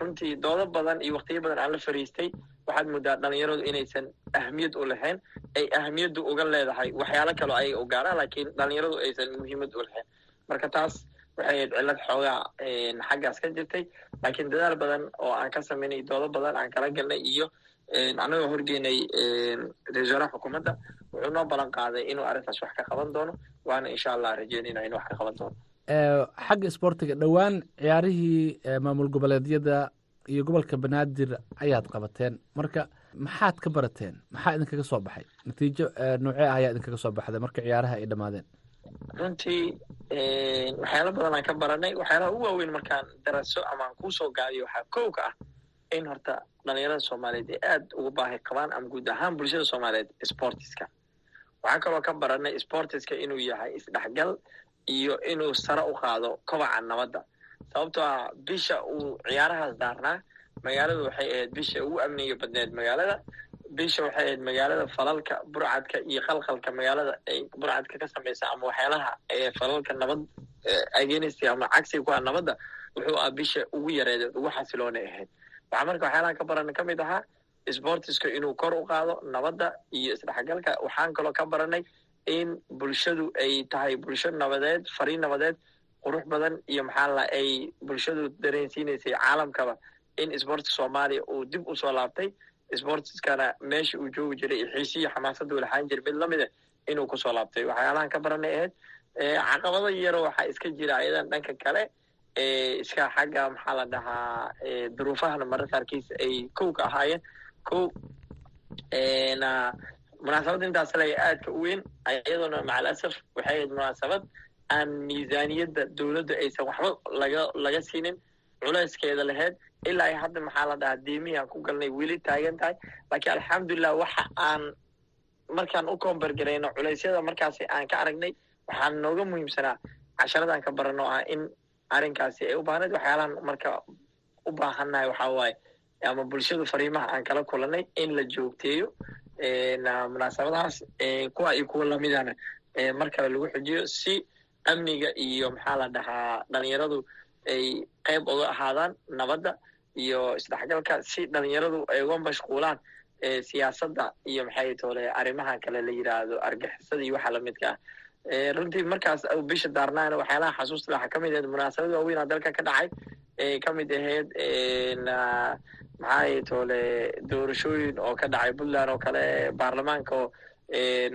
Runtii doodo badan iyo waktiyo badan aan la fariistay waxaad moodaa dhalinyaradu inaysan ahmiyad u lahayn ay ahmiyaddu uga leedahay waxyaalo kaloo ayaga u gaaraan laakiin dhalinyaradu aysan muhiimad u lahayn. Marka taas waxay ahayd cillad xoogaa xaggaas ka jirtay laakiin dadaal badan oo aan ka samaynay doodo badan aan kala galnay iyo annagoo horgeynay ra'isul wasaaraha xukuumadda wuxuu noo ballan qaaday inuu arrintaas wax ka qaban doono waana insha allah rajeynayna inuu wax ka qaban doono xagga isboortiga dhowaan ciyaarihii maamul goboleedyada iyo gobolka banaadir ayaad qabateen. Marka maxaad ka barateen? Maxaa idinkaga soo baxay? Natiijo noocee ah ayaa idinkaga soo baxday marka ciyaaraha ay dhammaadeen. Runtii waxyaalo badan aan ka baranay. Waxyaalaha ugu waaweyn markaan daraso ama aan ku soo gaadiyo waxaa kow ka ah in horta dhalinyarada soomaaliyeed ay aad ugu baahi qabaan ama guud ahaan bulshada soomaaliyeed sportiska waxaa kaloo ka baranay sportiska inuu yahay isdhexgal iyo inuu sare u qaado kobaca nabadda. Sababtoo ah bisha uu ciyaarahaas daarnaa magaaladu waxay ahayd bisha ugu amniga badneed magaalada. Bisha waxay ahayd magaalada falalka burcadka iyo qalqalka magaalada ay burcadka ka samaysa ama waxyaalaha falalka nabad agenist ama cagsiga ku ah nabadda wuxuu ah bisha ugu yareedeed ugu xasiloonay ahayd. Waxaa marka waxyaalahan ka baranay ka mid ahaa sportiska inuu kor u qaado nabadda iyo isdhexgalka waxaan kaloo ka baranay in bulshadu ay tahay bulsho nabadeed fariin nabadeed qurux badan iyo maxaa la ay bulshadu dareensiinaysay caalamkaba in sportska soomaaliya uu dib u soo laabtay. Sportiskana meesha uu joogi jiray xiisiyo xamaasadda lahaan jiray mid lamida inuu ku soo laabtay. Waxyaalahan ka baranay ahayd caqabado yaro waxaa iska jira ayadan dhanka kale. Iska xagga maxaa la dhahaa duruufahana mararka qaarkiis ay kow ka ahaayeen. Kow munaasabadda intaas le aadka u weyn iyadoona macalasaf waxay ahayd munaasabad aan miisaaniyadda dowladda aysan waxba laga laga siinin culayskeeda laheyd ilaa hadda maxaa la dhahaa deemihii aan ku galnay weli taagan tahay. Laakiin alxamdulilah waxa aan markaan u koombargarayno culeysyada markaasi aan ka aragnay waxaan nooga muhiimsanaa casharadaan ka barano ah in arrinkaasi ay u baahnayd waxyaalahan marka u baahannahay waxaa waaye ama bulshadu fariimaha aan kala kulanay in la joogteeyo munaasabadahaas kuwa iyo kuwa lamidana mar kale lagu xujiyo si amniga iyo maxaa la dhahaa dhalinyaradu ay qayb uga ahaadaan nabadda iyo isdhexgalka si dhalinyaradu ay uga mashquulaan siyaasadda iyo maxay tole arrimaha kale la yidhaahdo argixisada iyo waxa lamidka ah runtii markaas bisha daarnaana waxyaalaha xasuusta waxaa ka mid ahayd munaasabad waaweyn aa dalka ka dhacay. Ee ka mid ahayd maxay tole doorashooyin oo ka dhacay puntland oo kale baarlamaanka oo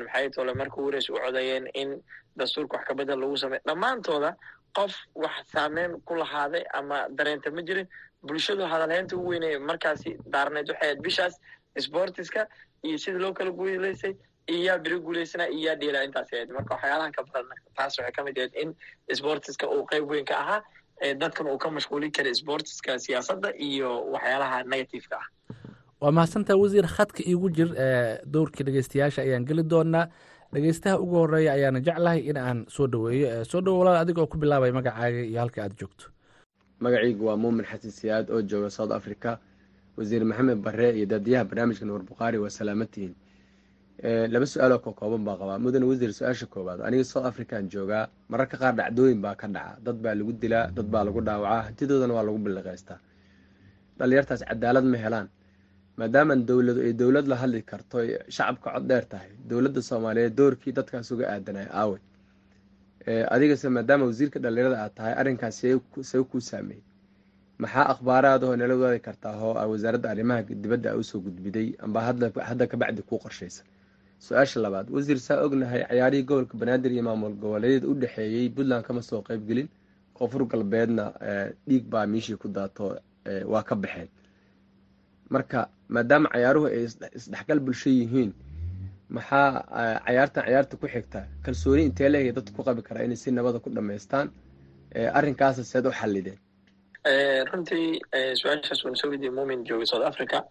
maxay tole marka warays u codayeen in dastuurka wax kabedel lagu sameyo dhammaantooda qof wax saameyn ku lahaaday ama dareenta ma jirin. Bulshadu hadalheynta ugu weynay markaasi daarneed waxay ahayd bishaas sportiska iyo sida loo kala guulaysay iyo beri guulaysana iyo yaa dheelaa intaas ahayd marka waxyaalahan ka badan taas waxay ka mid ahayd in sportiska uu qayb weyn ka ahaa dadkan uu ka mashquulin kara sportiska siyaasadda iyo waxyaalaha negativeka ah waa mahadsantaa wasiir khadka iigu jir dowrkii dhegeystayaasha ayaan geli doonaa dhegeystaha ugu horreeya ayaana jeclahay in aan soo dhaweeyo soo dhawo walaal adigoo ku bilaabay magacaaga iyo halka aad joogto magacaygu waa muumin xasan siyaad oo jooga south africa wasiir maxamed bare iyo daadiyaha barnaamijka nuur bukhaari waa salaamatihiin laba su'aaloo ka kooban baa qabaa mudane wasiir su'aasha koowaad aniga south african joogaa mararka qaar dhacdooyin baa ka dhaca. Dad baa lagu dilaa dad baa lagu dhaawacaa. Hantidoodana waa lagu billiqaystaa dhalinyartaas cadaalad ma helaan. Maadaaman dowladu ay dowlad la hadli karto shacabka cod dheer tahay. Dowladda soomaaliyeed doorkii dadkaas uga aadanay aawe. Adigase maadaama wasiirka dhalinyarada aad tahay arrinkaas see kuu saameeyey maxaa akhbaaraadahoo nala wadaadi kartaa oo a wasaaradda arrimaha dibadda a u soo gudbiday amba hadda kabacdi kuu qorshaysa su'aasha labaad wasiir saa ognahay cayaarihii gobolka banaadir iyo maamul goboleedyada u dhexeeyey puntland kama soo qeybgelin koonfur galbeedna dhiig baa miishii ku daato waa ka baxeen. Marka maadaama cayaaruhu ay isdhexgal bulsho yihiin maxaa cayaartan cayaarta ku xigta? Kalsooni intee leeyahay dadku ku qabi karaa inay si nabada ku dhamaystaan? Arrinkaasa seed u xallideen. Runtii su'aashaas waan soo wediye south africa.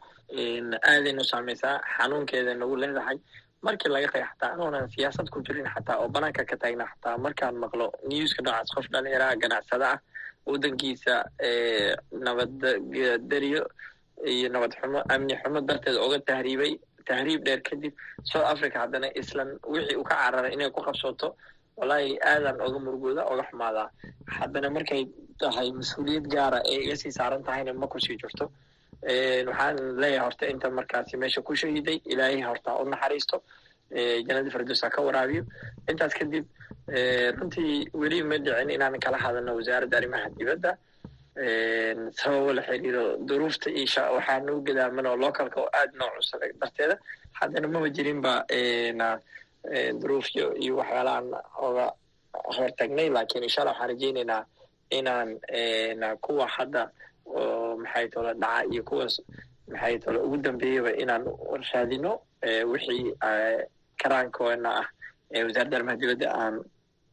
Aadaynu saameysaa xanuunkeeda nagu leedahay markii laga taga xataa anoonan siyaasad ku jirin xataa oo banaanka ka taagna xataa markaan maqlo newska noocaas qof dhalinyaraha ganacsada ah waddankiisa nabaddaryo iyo nabad xumo amni xumo darteed oga tahriibay tahriib dheer kadib south africa haddana islan wixii uu ka cararay inay ku qabsato wallaahi aadaan oga murugooda oga xumaadaa haddana markay tahay mas'uuliyad gaara ee iga sii saaran tahayna ma ku sii jirto waxaan leeyahay horta inta markaasi meesha ku shahiday ilaahay horta u naxariisto janada fardosa ka waraabiyo. Intaas kadib runtii weli ma dhicin inaan kala hadalno wasaaradda arrimaha dibadda. Sababo la xiriiro duruufta iyo waxaa nagu gadaaman oo localka oo aad noo cusubay darteeda. Haddana maba jirinba duruufyo iyo waxyaalahan oga hortagnay laakiin insha allah waxaan rajeyneynaa inaan kuwa hadda oo maxay tole dhaca iyo kuwaas maxay tole ugu dambeeyaba inaan raadino wixii karaankoona ah wasaaradda arrimaha dibadda aan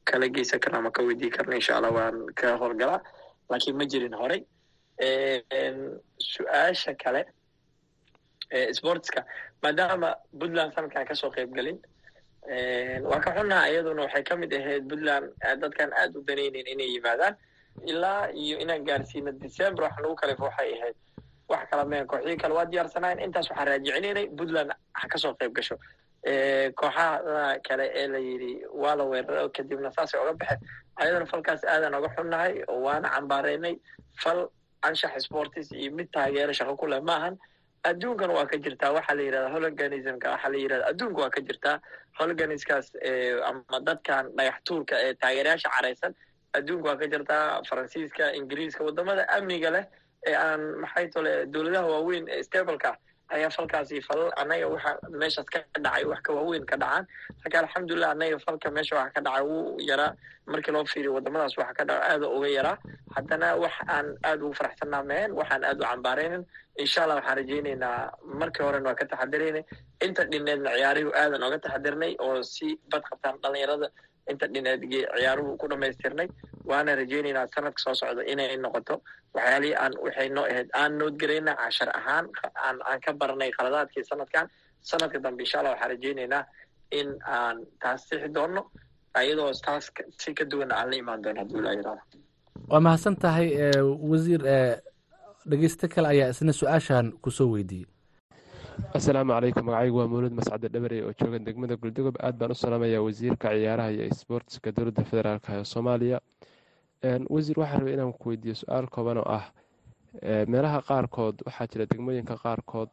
kala geysan karno ama ka weydii karno insha allah waan ka howlgalaa laakiin ma jirin horey su'aasha kale sportska maadaama puntland sanadkan ka soo qeyb gelin waa ka xunnaha iyaduna waxay ka mid ahayd puntland dadkan aad u danayneyn inay yimaadaan ilaa iyo inaan gaarsiino december wax nagu kalef waxay ahayd wax kala meen kooxyii kale waa diyaarsanayn intaas waxaan raajicineynay puntland ha ka soo qeyb gasho. Kooxaha kale ee la yidhi waa la weerara kadibna saasay oga baxeen. Ayadana falkaas aadan oga xunnahay waana cambaareynay. Fal anshax sportis iyo mid taageero shaqo ku leh maahan. Adduunkan waa ka jirtaa. Waxaa la yidhahda hologanismka waxaa la yidhahda adduunka waa ka jirtaa. Hologaniskaas ama dadkan dhagax tuurka ee taageerayaasha caraysan adduunka waa ka jirtaa faransiiska ingiriiska waddamada amniga leh ee aan maxay tole dowladaha waaweyn ee stableka ayaa falkaasi falal annaga waxa meeshaas ka dhacay wax ka waaweyn ka dhacaan. Marka alxamdulilah annaga falka meesha waxa ka dhacay wuu yaraa markii loo fiiriyo wadamadaas waxa ka dhaca aada uga yaraa haddana wax aan aada ugu faraxsanaa mehen waxaan aada u cambaaraynin insha allah waxaan rajaynaynaa. Markii horena waa ka taxadirayna inta dhineedna ciyaaruhu aadan oga taxadirnay oo si bad qabtaan dhalinyarada inta dhineed ciyaaruhu ku dhamaystirnay waana rajaynaynaa sanadka soo socda inay noqoto. Waxyaalihii aan waxay noo ahayd aan noodgarayna cashar ahaan aan aan ka baranay khaladaadkii sanadkan. Sanadka dambe insha allah waxaan rajaynaynaa in aan taas sixi doono ayadoo taas si ka duwan aan la imaan doono hadduu ilaa yidhahdo waa mahadsan tahay wasiir dhegeysto kale ayaa isna su'aashan ku soo weydiiyey asalaamu calaykum magacaygu waa mawlud mascade dhabarey oo jooga degmada guldogob aad baan u salaamayaa wasiirka ciyaaraha iyo sboortska dowladda federaalk ee soomaaliya. Wasiir waxaa rabay inaan ku weydiiyo su'aal kooban oo ah meelaha qaarkood waxaa jira degmooyinka qaarkood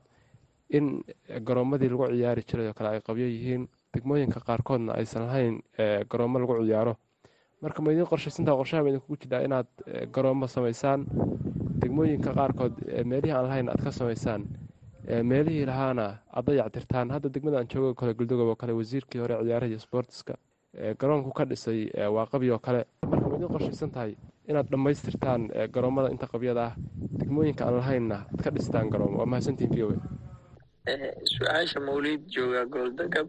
in garoomadii lagu ciyaari jiray oo kale ay qabyo yihiin. Degmooyinka qaarkoodna aysan lahayn garoomo lagu ciyaaro. Marka ma idiin qorshaysantaa qorshaha ma idinkugu jirtaa inaad garoomo samaysaan? Degmooyinka qaarkood meelihii aan lahayn aad ka samaysaan meelihii lahaana aad dayactirtaan hadda degmada aan joogo kale guldogob oo kale wasiirkii hore ciyaaraha iyo sboortiska garoonku ka dhisay waa qabyo oo kale. Marka ma idiin qorshaysan tahay inaad dhammaystirtaan garoomada inta qabyada ah. Degmooyinka aan lahaynna aad ka dhistaan garoomo waa mahadsantiin v o su'aasha mawliid jooga gooldagab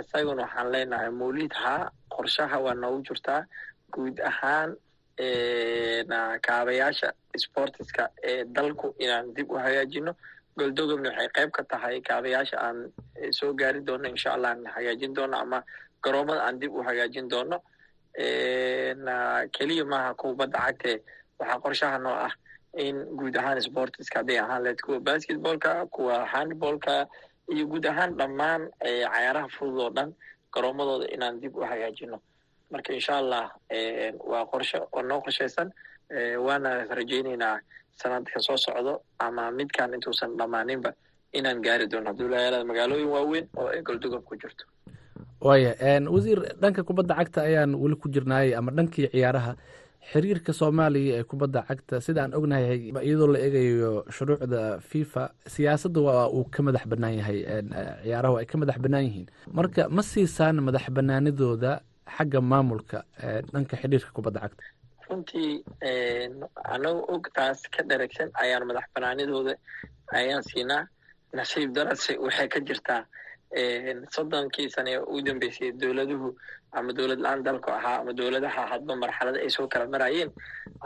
isaguna waxaan leenahay mawliid haa qorshaha waa noogu jirtaa. Guud ahaan kaabayaasha sportiska ee dalku inaan dib u hagaajino goldogobna waxay qayb ka tahay kaabayaasha aan soo gaari doono insha allah aan hagaajin doono ama garoomada aan dib u hagaajin doono. Keliya maaha kubadda cagtee waxaa qorshaha noo ah in guud ahaan sportiska hadday ahaan leed kuwa basketballka kuwa handballka iyo guud ahaan dhammaan cayaaraha fudud oo dhan garoomadooda inaan dib u hagaajino. Marka insha allah waa qorshe oo noo qorshaysan waana rajaynaynaa sanadka soo socdo ama midkan intuusan dhammaaninba inaan gaari doono. Hadduu layaalaada magaalooyin waaweyn oo ay goldogob ku jirto. Waaya wasiir dhanka kubadda cagta ayaan weli ku jirnaayay ama dhankii ciyaaraha. Xiriirka soomaaliya ee kubadda cagta sida aan ognahay iyadoo la eegayo shuruucda fifa siyaasadda waa uu ka madax bannaan yahay ciyaarahu ay ka madax bannaan yihiin. Marka ma siisaan madax bannaanidooda xagga maamulka dhanka xiriirka kubadda cagta runtii anagu og taas ka dharagsan ayaan madax banaanidooda ayaan siinaa nasiib darase waxay ka jirtaa. Soddonkii sane ee ugu dambeysay dowladuhu ama dowlad la'aan dalku ahaa ama dowladaha hadba marxalada ay soo kala marayeen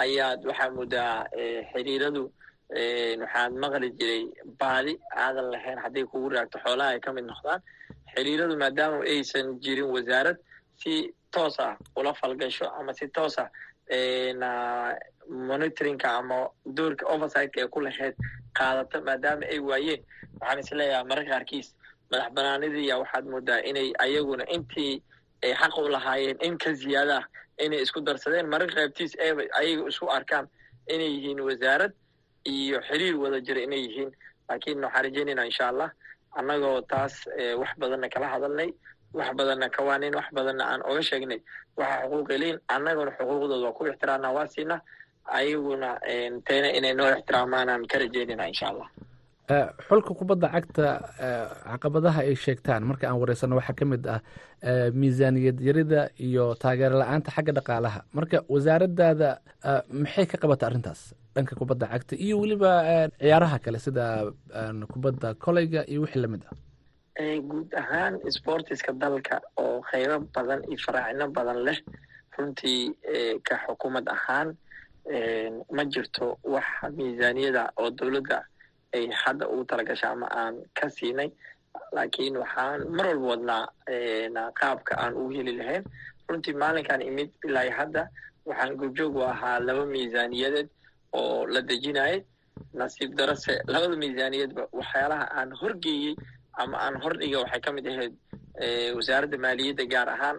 ayaad waxaa moodaa xiriiradu waxaad maqli jiray baadi aadan lahayn hadday kugu raagto xoolaha ay ka mid noqdaan. Xiriiradu maadaama aysan jirin wasaarad si toos ah ula falgasho ama si toos ah monitoringka ama doorka oversightka ee ku lahayd qaadato maadaama ay waayeen waxaan is leeyahay mararka qaarkiis madax banaanidii waxaad moodaa inay ayaguna intii ay xaq u lahaayeen in ka ziyaada ah inay isku darsadeen. Mararka qaybtiis eeba ayaga isku arkaan inay yihiin wasaarad iyo xiriir wada jira inay yihiin. Laakiin waxaan rajaynaynaa insha allah annagoo taas wax badanna kala hadalnay wax badanna kawaanin wax badanna aan oga sheegnay. Waxa xuquuqi leyn annaguna xuquuqdooda waa ku ixtiraamnaa waa siinaa ayaguna tayna inay noo ixtiraamaan ka rajaynayna insha allah. Xulka kubadda cagta caqabadaha ay sheegtaan marka aan wareysano waxaa ka mid ah miisaaniyad yarida iyo taageero la'aanta xagga dhaqaalaha. Marka wasaaraddaada maxay ka qabata arrintaas dhanka kubadda cagta? Iyo weliba ciyaaraha kale sida kubadda koleyga iyo wixii la mid ah guud ahaan sportiska dalka oo qaybo badan iyo faraacino badan leh runtii ka xukuumad ahaan ma jirto wax miisaaniyada oo dowladda ay hadda ugu talagasha ama aan ka siinay. Laakiin waxaan mar walba wadnaa qaabka aan ugu heli lahayn. Runtii maalinkan imid ilaa hadda waxaan goobjoog u ahaa laba miisaaniyadeed oo la dejinayay. Nasiib darase labada miisaaniyadba waxyaalaha aan horgeeyey ama aan hordhiga waxay ka mid ahayd wasaaradda maaliyadda gaar ahaan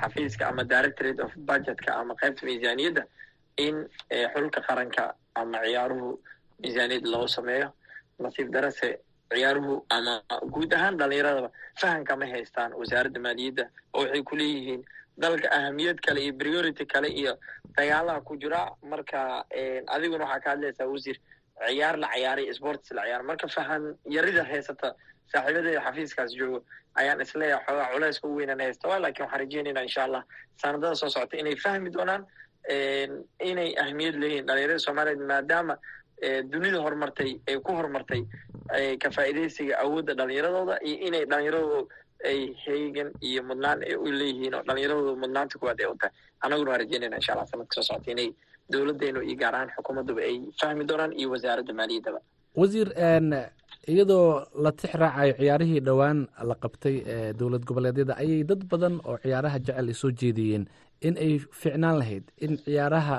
xafiiska ama directorate of budgetka ama qaybta miisaaniyadda in xulka qaranka ama ciyaaruhu miisaaniyad loo sameeyo. Nasiib darase ciyaaruhu ama guud ahaan dhalinyaradaba fahamka ma haystaan wasaaradda maaliyadda oo waxay ku leeyihiin dalka ahamiyad kale iyo priority kale iyo dagaalaha ku jira. Marka adiguna waxaa ka hadlaysaa wasiir ciyaar la ciyaaray sports la ciyaar. Marka fahan yarida haysata saaxiibadeeda xafiiskaas joogo ayaan is leeyahay xoogaa culeyska u weynan haysta waa laakiin waxaan rajeynayna insha allah sanadada soo socota inay fahmi doonaan inay ahmiyad leeyihiin dhalinyarada soomaaliyeed maadaama dunida horumartay ee ku horumartay ka faa'iidaysiga awoodda dhalinyaradooda iyo inay dhalinyaradooda ay heegan iyo mudnaan u leeyihiin oo dhalinyaradooda mudnaanta kuwaad ay u tahay. Annaguna waan rajeynayna insha allah sanadka soo socota inay dowladdeenu iyo gaar ahaan xukuumadduba ay fahmi doonaan iyo wasaaradda maaliyaddaba. Wasiir iyadoo la tix raacayo ciyaarihii dhowaan la qabtay ee dowlad goboleedyada ayay dad badan oo ciyaaraha jecel ay soo jeediyeen in ay ficnaan lahayd in ciyaaraha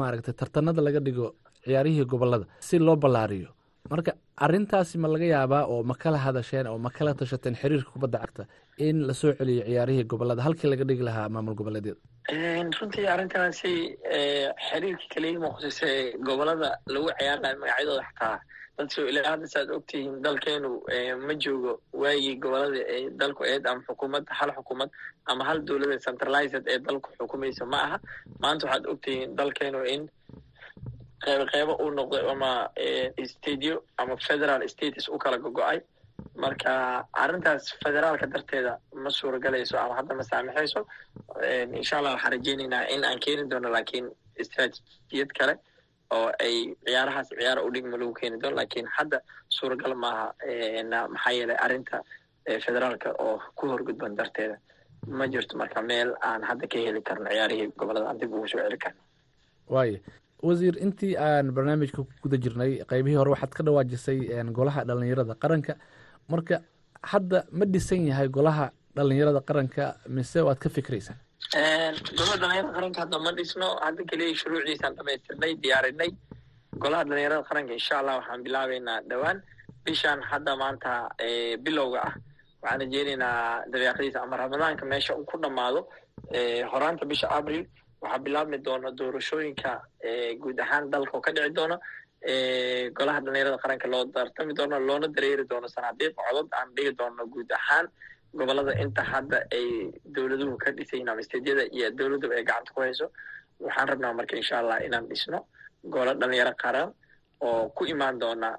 maaragtay tartanada laga dhigo ciyaarihii gobollada si loo ballaariyo. Marka arrintaasi ma laga yaabaa oo ma kala hadasheen oo ma kala tashateen xiriirka kubadda cagta in la soo celiyo ciyaarihii gobollada halkii laga dhigi lahaa maamul goboleedyada runtii arrintaasi xiriirka kaliya muqdise gobollada lagu ciyaar lahay magacyadooda xataa dad soo ilaa hadda saad ogtihiin dalkeenu ma joogo waagii gobollada ee dalku eed ama xukuumad hal xukuumad ama hal dowladda centralized ee dalku xukumaysa ma aha. Maanta waxaad ogtihiin dalkeenu in qeybo qeybo uu noqday ama stadio ama federal status u kala gogo-ay marka arrintaas federaalka darteeda ma suuragalayso ama hadda ma saamixayso insha allah waxaan rajeynaynaa in aan keeni doono lakiin istraatijiyad kale oo ay ciyaarahaas ciyaara u dhigma lagu keeni doono laakiin hadda suuragal maaha maxaa yeelay arrinta federaalka oo ku horgudban darteeda. Ma jirto marka meel aan hadda ka heli karno ciyaarihii gobollada aan dib ugu soo celi karno. Waaya wasiir intii aan barnaamijka ku guda jirnay qeybihii hore waxaad ka dhawaajisay golaha dhalinyarada qaranka marka hadda ma dhisan yahay golaha dhalinyarada qaranka mise waad ka fikraysaan golaha dhalinyarada qaranka hadda ma dhisno. Hadda keliya shuruucdiisaan dhamaystirnay diyaarinay. Golaha dhalinyarada qaranka insha allah waxaan bilaabeynaa dhowaan bishaan hadda maanta bilowga ah waxaan rajeynaynaa dabeeqadiisa ama ramadaanka meesha uu ku dhammaado horaanta bisha abril. Waxaa bilaabmi doona doorashooyinka guud ahaan dalka oo ka dhici doona golaha dhalinyarada qaranka loo tartami doono loona dareeri doono sanadiiq codod aan dhigi doono guud ahaan gobollada inta hadda ay dowladuhu ka dhisayin ama steedyada iyo dowladduba ay gacanta ku hayso waxaan rabnaa marka insha allah inaan dhisno golo dhalinyaro qaran oo ku imaan doona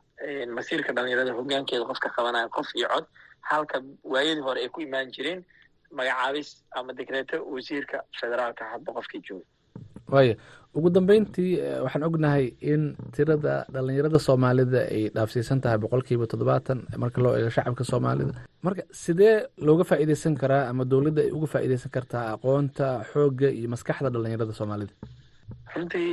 masiirka dhalinyarada hogaankeeda qofka qabanaya qof iyo cod. Halka waayadii hore ay ku imaan jireen magacaabis ama dekreeto wasiirka federaalka hadba qofkii jooga. Waaya ugu dambeyntii waxaan ognahay in tirada dhalinyarada soomaalida ay dhaafsiisan tahay boqol kiiba toddobaatan marka loo eego shacabka soomaalida. Marka sidee looga faa'iideysan karaa ama dowladda ay uga faa'iideysan kartaa aqoonta xoogga iyo maskaxda dhalinyarada soomaalida? Runtii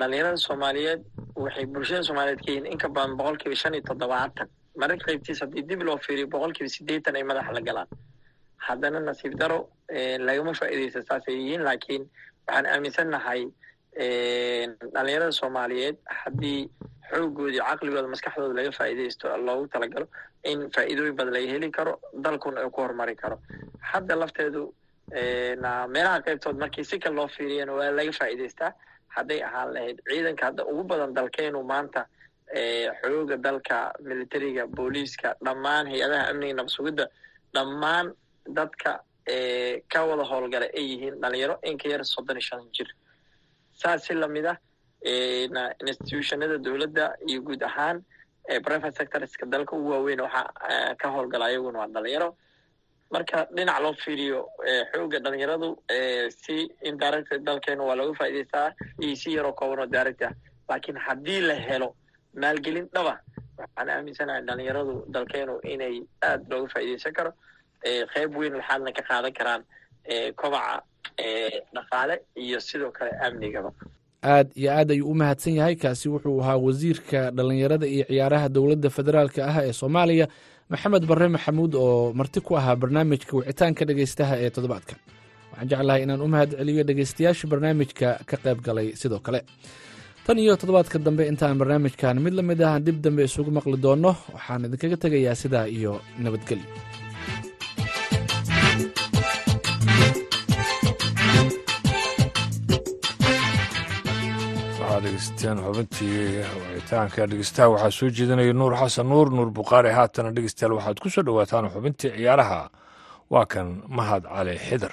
dhalinyarada soomaaliyeed waxay bulshada soomaaliyeed ka yihiin in ka badan boqol kiiba shan iyo toddobaatan. Mararka qaybtiis haddii dib loo fiiriyo boqol kiiba siddeetan ay madaxa la galaan. Haddana nasiib daro lagama faa'iideysa saasay yihiin laakiin waxaan aaminsannahay dhalinyarada soomaaliyeed haddii xoogoodii caqligooda maskaxdooda laga faa'iideysto loogu talagalo in faa'iidooyin badan laga heli karo dalkuna ay ku horumari karo. Hadda lafteedu meelaha qaybtood markii si kale loo fiiriyana waa laga faa'iideystaa hadday ahaan lahayd ciidanka hadda ugu badan dalkeenu maanta xooga dalka militariga booliiska dhammaan hay'adaha amniga nabsugidda dhammaan dadka ka wada howlgala ay yihiin dhalinyaro. In ka yar soddon iyo shan jir. Saas si la mid ah institutionada dowladda iyo guud ahaan private sectorska dalka ugu waaweyn waxaa ka howlgala ayaguna waa dhalinyaro. Marka dhinac loo fiiriyo xooga dhalinyaradu si indirect dalkeenu waa looga faa'iideystaa iyo si yaroo kooban oo direct ah. Laakiin haddii la helo maalgelin dhaba waxaan aaminsanahay dhalinyaradu dalkeenu inay aada looga faa'iideysan karo qeyb weyn waxaadna ka qaadan karaan kobaca dhaqaale iyo sidoo kale amnigaba. Aad iyo aad ayuu u mahadsan yahay kaasi wuxuu ahaa wasiirka dhalinyarada iyo ciyaaraha dowladda federaalka ah ee soomaaliya maxamed barre maxamuud oo marti ku ahaa barnaamijka wicitaanka dhegeystaha ee toddobaadkan. Waxaan jeclahay inaan u mahad celiyo dhegeystayaasha barnaamijka ka qayb galay sidoo kale. Tan iyo toddobaadka dambe intaan barnaamijkan mid la mid ah dib dambe isugu maqli doonno waxaan idinkaga tegayaa sidaa iyo nabadgelyo dhegeysateen xubintii wicitaanka dhegeystaha waxaa soo jeedinaya nuur xasan nuur nuur bukhaari haatana dhegeystayaal waxaad ku soo dhowaataan xubintii ciyaaraha. Waa kan mahad cali xidar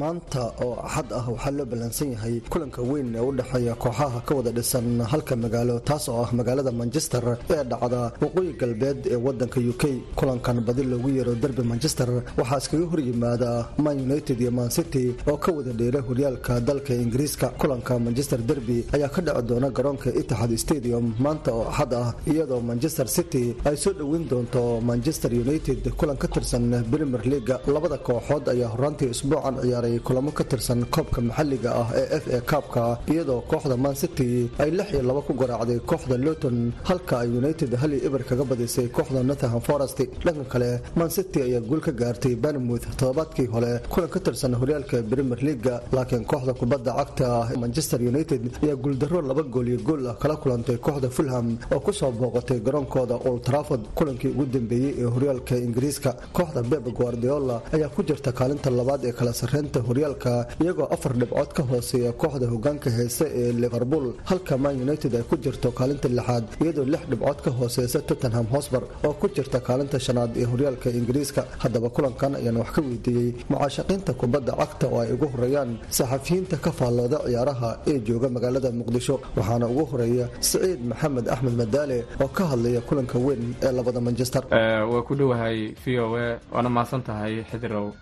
maanta oo axad ah waxaa loo ballansan yahay kulanka weyn ee u dhexeeya kooxaha ka wada dhisan halka magaalo taas oo ah magaalada manchester ee dhacda waqooyi galbeed ee wadanka u k. Kulankan badi loogu yeero derby manchester waxaa iskaga horyimaada man united iyo man city oo ka wada dheera horyaalka dalka ingiriiska. Kulanka manchester derby ayaa ka dhici doona garoonka itixad stadium maanta oo axad ah iyadoo manchester city ay soo dhoweyn doonto manchester united kulan ka tirsan premier leaga labada kooxood ayaa horaantii isbuucan ciyaaray kulamo ka tirsan koobka maxalliga ah ee f a kaabka iyadoo kooxda man city ay lix iyo laba ku garaacday kooxda luton halka ay united hal iyo eber kaga badisay kooxda nottingham forest. Dhanka kale man city ayaa guul ka gaartay banmouth toddobaadkii hore kulan ka tirsan horyaalka premier leaga laakiin kooxda kubadda cagta manchester united ayaa guuldaro laba gool iyo gool ah kala kulantay kooxda fulham oo ku soo booqatay garoonkooda old trafford kulankii ugu dambeeyey ee horyaalka ingiriiska. Kooxda beb guardiola ayaa ku jirta kaalinta labaad ee kala sarreynta horyaalka iyagoo afar dhibcood ka hooseeya kooxda hogaanka heese ee liverpool. Halka man united ay ku jirto kaalinta lixaad iyadoo lix dhibcood ka hooseysa tottenham hosbar oo ku jirta kaalinta shanaad ee horyaalka ingiriiska. Haddaba kulankan ayaan wax ka weydiiyey. Mucaashaqiinta kubadda cagta oo ay ugu horeeyaan saxafiyiinta ka faallooda ciyaaraha ee jooga magaalada muqdisho. Waxaana ugu horreeya siciid maxamed axmed madaale oo ka hadlaya kulanka weyn ee labada manchester. Waa ku dhowahay v o a waana mahadsan tahay xidirow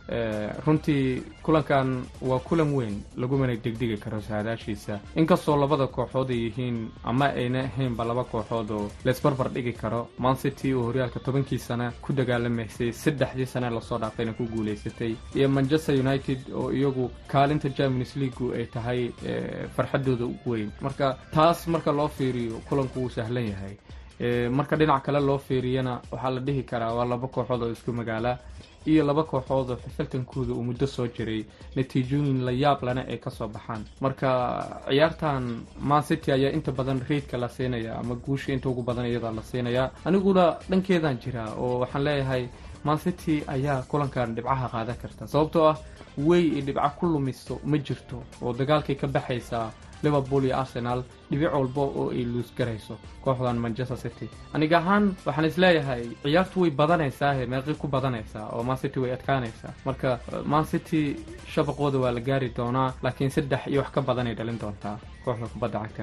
runtii kulankan waa kulan weyn lagumana degdegi karo saadaashiisa. Inkastoo labada kooxood ay yihiin ama ayna ahaynba laba kooxood oo laysbarbar dhigi karo man city oo horyaalka tobankii sana ku dagaalamaysay saddexdii sane la soo dhaafayna ku guulaysatay iyo manchester united oo iyagu kaalinta champions leagu ay tahay farxadooda ugu weyn. Marka taas marka loo fiiriyo kulanku wuu sahlan yahay. Marka dhinac kale loo fiiriyana waxaa la dhihi karaa waa laba kooxood oo isku magaala iyo laba kooxood oo xifiltankooda uu muddo soo jiray natiijooyin la yaab lana ay ka soo baxaan. Marka ciyaartan man city ayaa inta badan reidka la siinaya ama guusha inta ugu badan iyadaa la siinaya. Aniguna dhankeedan jiraa oo waxaan leeyahay man city ayaa kulankan dhibcaha qaadan karta. Sababtoo ah wey ay dhibco ku lumiso ma jirto oo dagaalkay ka baxaysaa liverpool iyo arsenal dhibic walba oo ay luus garayso kooxdan manchester city. Aniga ahaan waxaan is leeyahay ciyaartu way badanaysaa meeqi ku badanaysaa oo man city way adkaanaysaa. Marka man city shabaqooda waa la gaari doonaa laakiin saddex iyo wax ka badanay dhalin doontaa kooxda kubadda cagta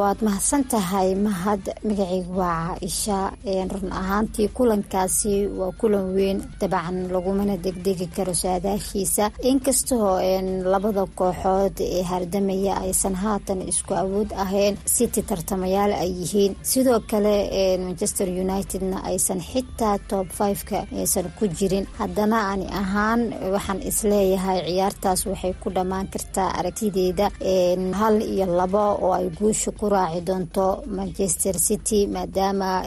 waad mahadsan tahay mahad magacaygu waa caaisha run ahaantii kulankaasi waa kulan weyn. Dabcan lagumana degdegi karo saadaashiisa. Inkastoo labada kooxood ee hardamaya aysan haatan isku awood ahayn city tartamayaal ay yihiin. Sidoo kale manchester unitedna aysan xitaa top fiveka aysan ku jirin. Haddana ani ahaan waxaan is leeyahay ciyaartaas waxay ku dhammaan kartaa aragtideeda hal iyo labo oo ay guusha ku raaci doonto manchester city maadaama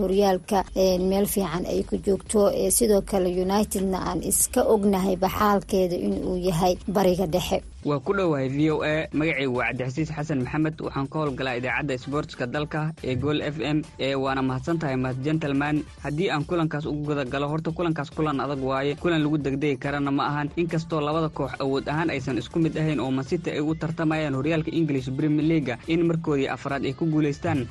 horyaalka meel fiican ay ku joogto. Sidoo kale unitedna aan iska ognahay baxaalkeeda inuu yahay bariga dhexe waa ku dhowahay v o a magacaygu waa cabdixasiis xasan maxamed. Waxaan ka howlgalaa idaacadda sboortska dalka ee gool f m ee waana mahadsan tahay mahad gentleman. Haddii aan kulankaas ugu gudagalo horta kulankaas kulan adag waaye. Kulan lagu degdegi karana ma ahan. Inkastoo labada koox awood ahaan aysan isku mid ahayn oo masita ay ugu tartamayaan horyaalka english premier leaga in markoodii afraad ay ku guulaystaan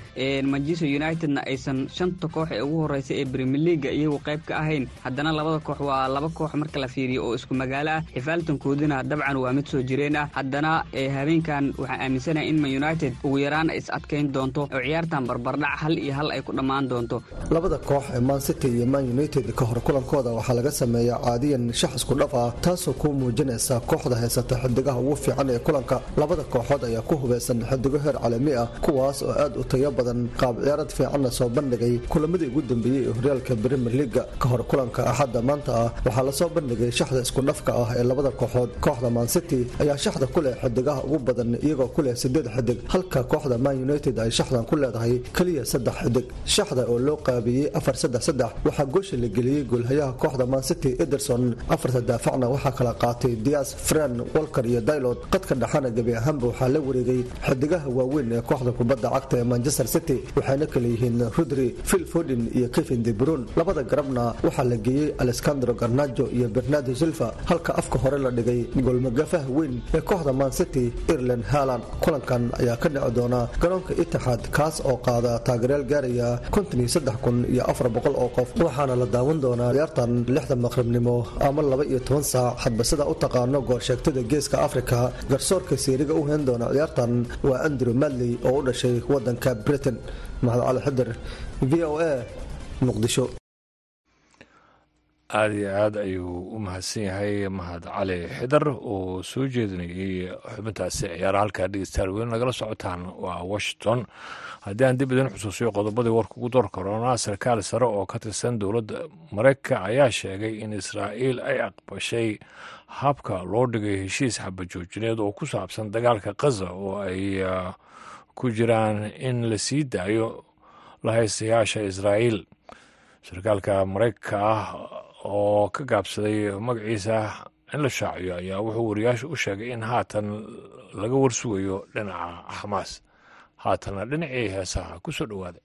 manchester unitedna aysan shanta koox ee ugu horeysa ee premier leaga iyagu qayb ka ahayn. Haddana labada koox waa laba koox marka la fiiriyo oo isku magaalo ah xifaaltankoodina dabcan waa mid soo jira haddana habeenkan waxaan aaminsanahay in man united ugu yaraan is adkayn doonto oo ciyaartan barbardhac hal iyo hal ay ku dhammaan doonto. Labada koox ee man city iyo man united ka hor kulankooda waxaa laga sameeyaa caadiyan shax isku dhaf ah taasoo kuu muujinaysa kooxda haysata xidigaha ugu fiican ee kulanka. Labada kooxood ayaa ku hubeysan xidigo heer caalami ah kuwaas oo aad u tayo badan qaab ciyaarad fiicanna soo bandhigay. Kulamadii ugu dambeeyey ee horyaalka premier leaga ka hor kulanka axadda maanta ah waxaa la soo bandhigay shaxda isku dhafka ah ee labada kooxood. Kooxda man city ayaa shaxda ku leh xidigaha ugu badan iyagoo ku leh sideed xidig halka kooxda man united ay shaxdan ku leedahay keliya saddex xidig shaxda oo loo qaabiyey afar saddex saddex waxaa goosha la geliyey goolhayaha kooxda man city ederson. Afarta daafacna waxaa kala qaatay dias fren walker iyo daylod qadka dhexana gebi ahaanba waxaa la wareegay xidigaha waaweyn ee kooxda kubadda cagta ee manchester city waxayna kala yihiin rudri phil fodin iyo kevin de brun labada garabna waxaa la geeyey alexandro garnajo iyo bernardo silva. Halka afka hore la dhigay goolmagafaha weyn kooxda man city ireland haaland. Kulankan ayaa ka dhici doona garoonka itixaad kaas oo qaada taageeryaal gaaraya oo qof waxaana la daawan doonaa ciyaartan lixda maqribnimo ama laba iyo toban saac. Hadba sida u taqaano goorsheegtada geeska afrika garsoorka seeriga u heen doona ciyaartan waa andrew madley oo u dhashay wadanka britain. Maxad cali xidir v o a muqdisho aada iyo aad ayuu u mahadsan yahay mahad cali xidar oo soo jeedinayay xubintaasi ciyaara halkaa dhegeystayaal weyn nagala socotaan waa washington. Haddii aan dib idin xusuusiyo qodobadii warka ugu door korona sarkaal sare oo ka tirsan dowladda mareykanka ayaa sheegay in israa'iil ay aqbashay habka loo dhigay heshiis xabajoojineed oo ku saabsan dagaalka khaza oo ay ku jiraan in la sii daayo lahaystayaasha israa'iil. Sarkaalka mareykanka ah oo ka gaabsaday magaciisa in la shaaciyo ayaa wuxuu wariyaasha u sheegay in haatan laga warsugayo dhinaca xamaas haatanna dhinacii heesaha ku soo dhowaada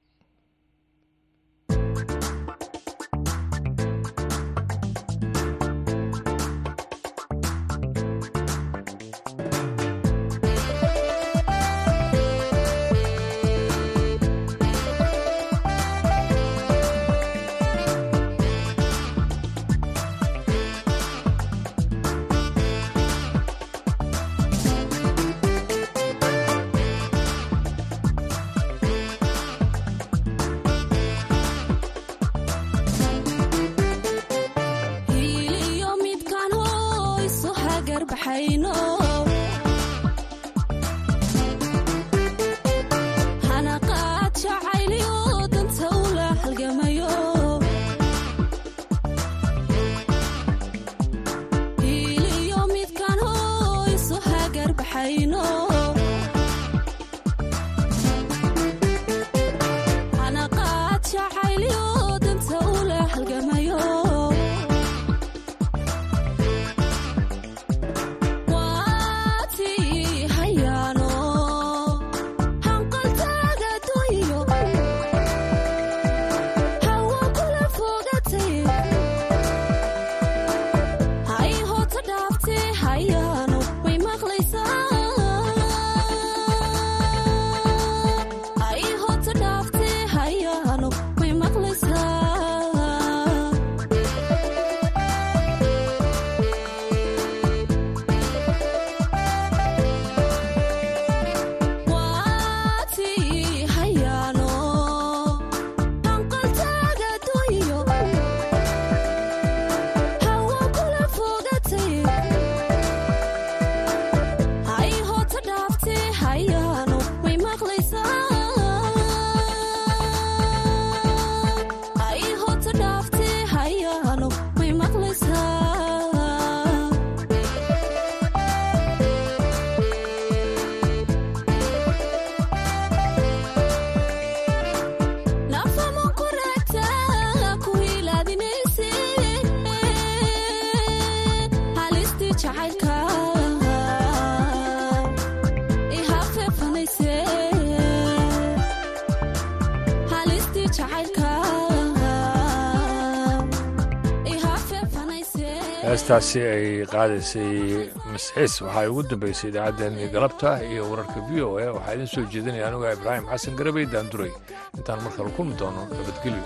heestaasi ay qaadaysay masxiis waxaa ugu dambeysay idaacaddeenii galabta iyo wararka v o a. Waxaa idin soo jeedinaya anuga ibraahim xasan garabey daanduray. Intaan mar kale kulmi doono nabadgelyo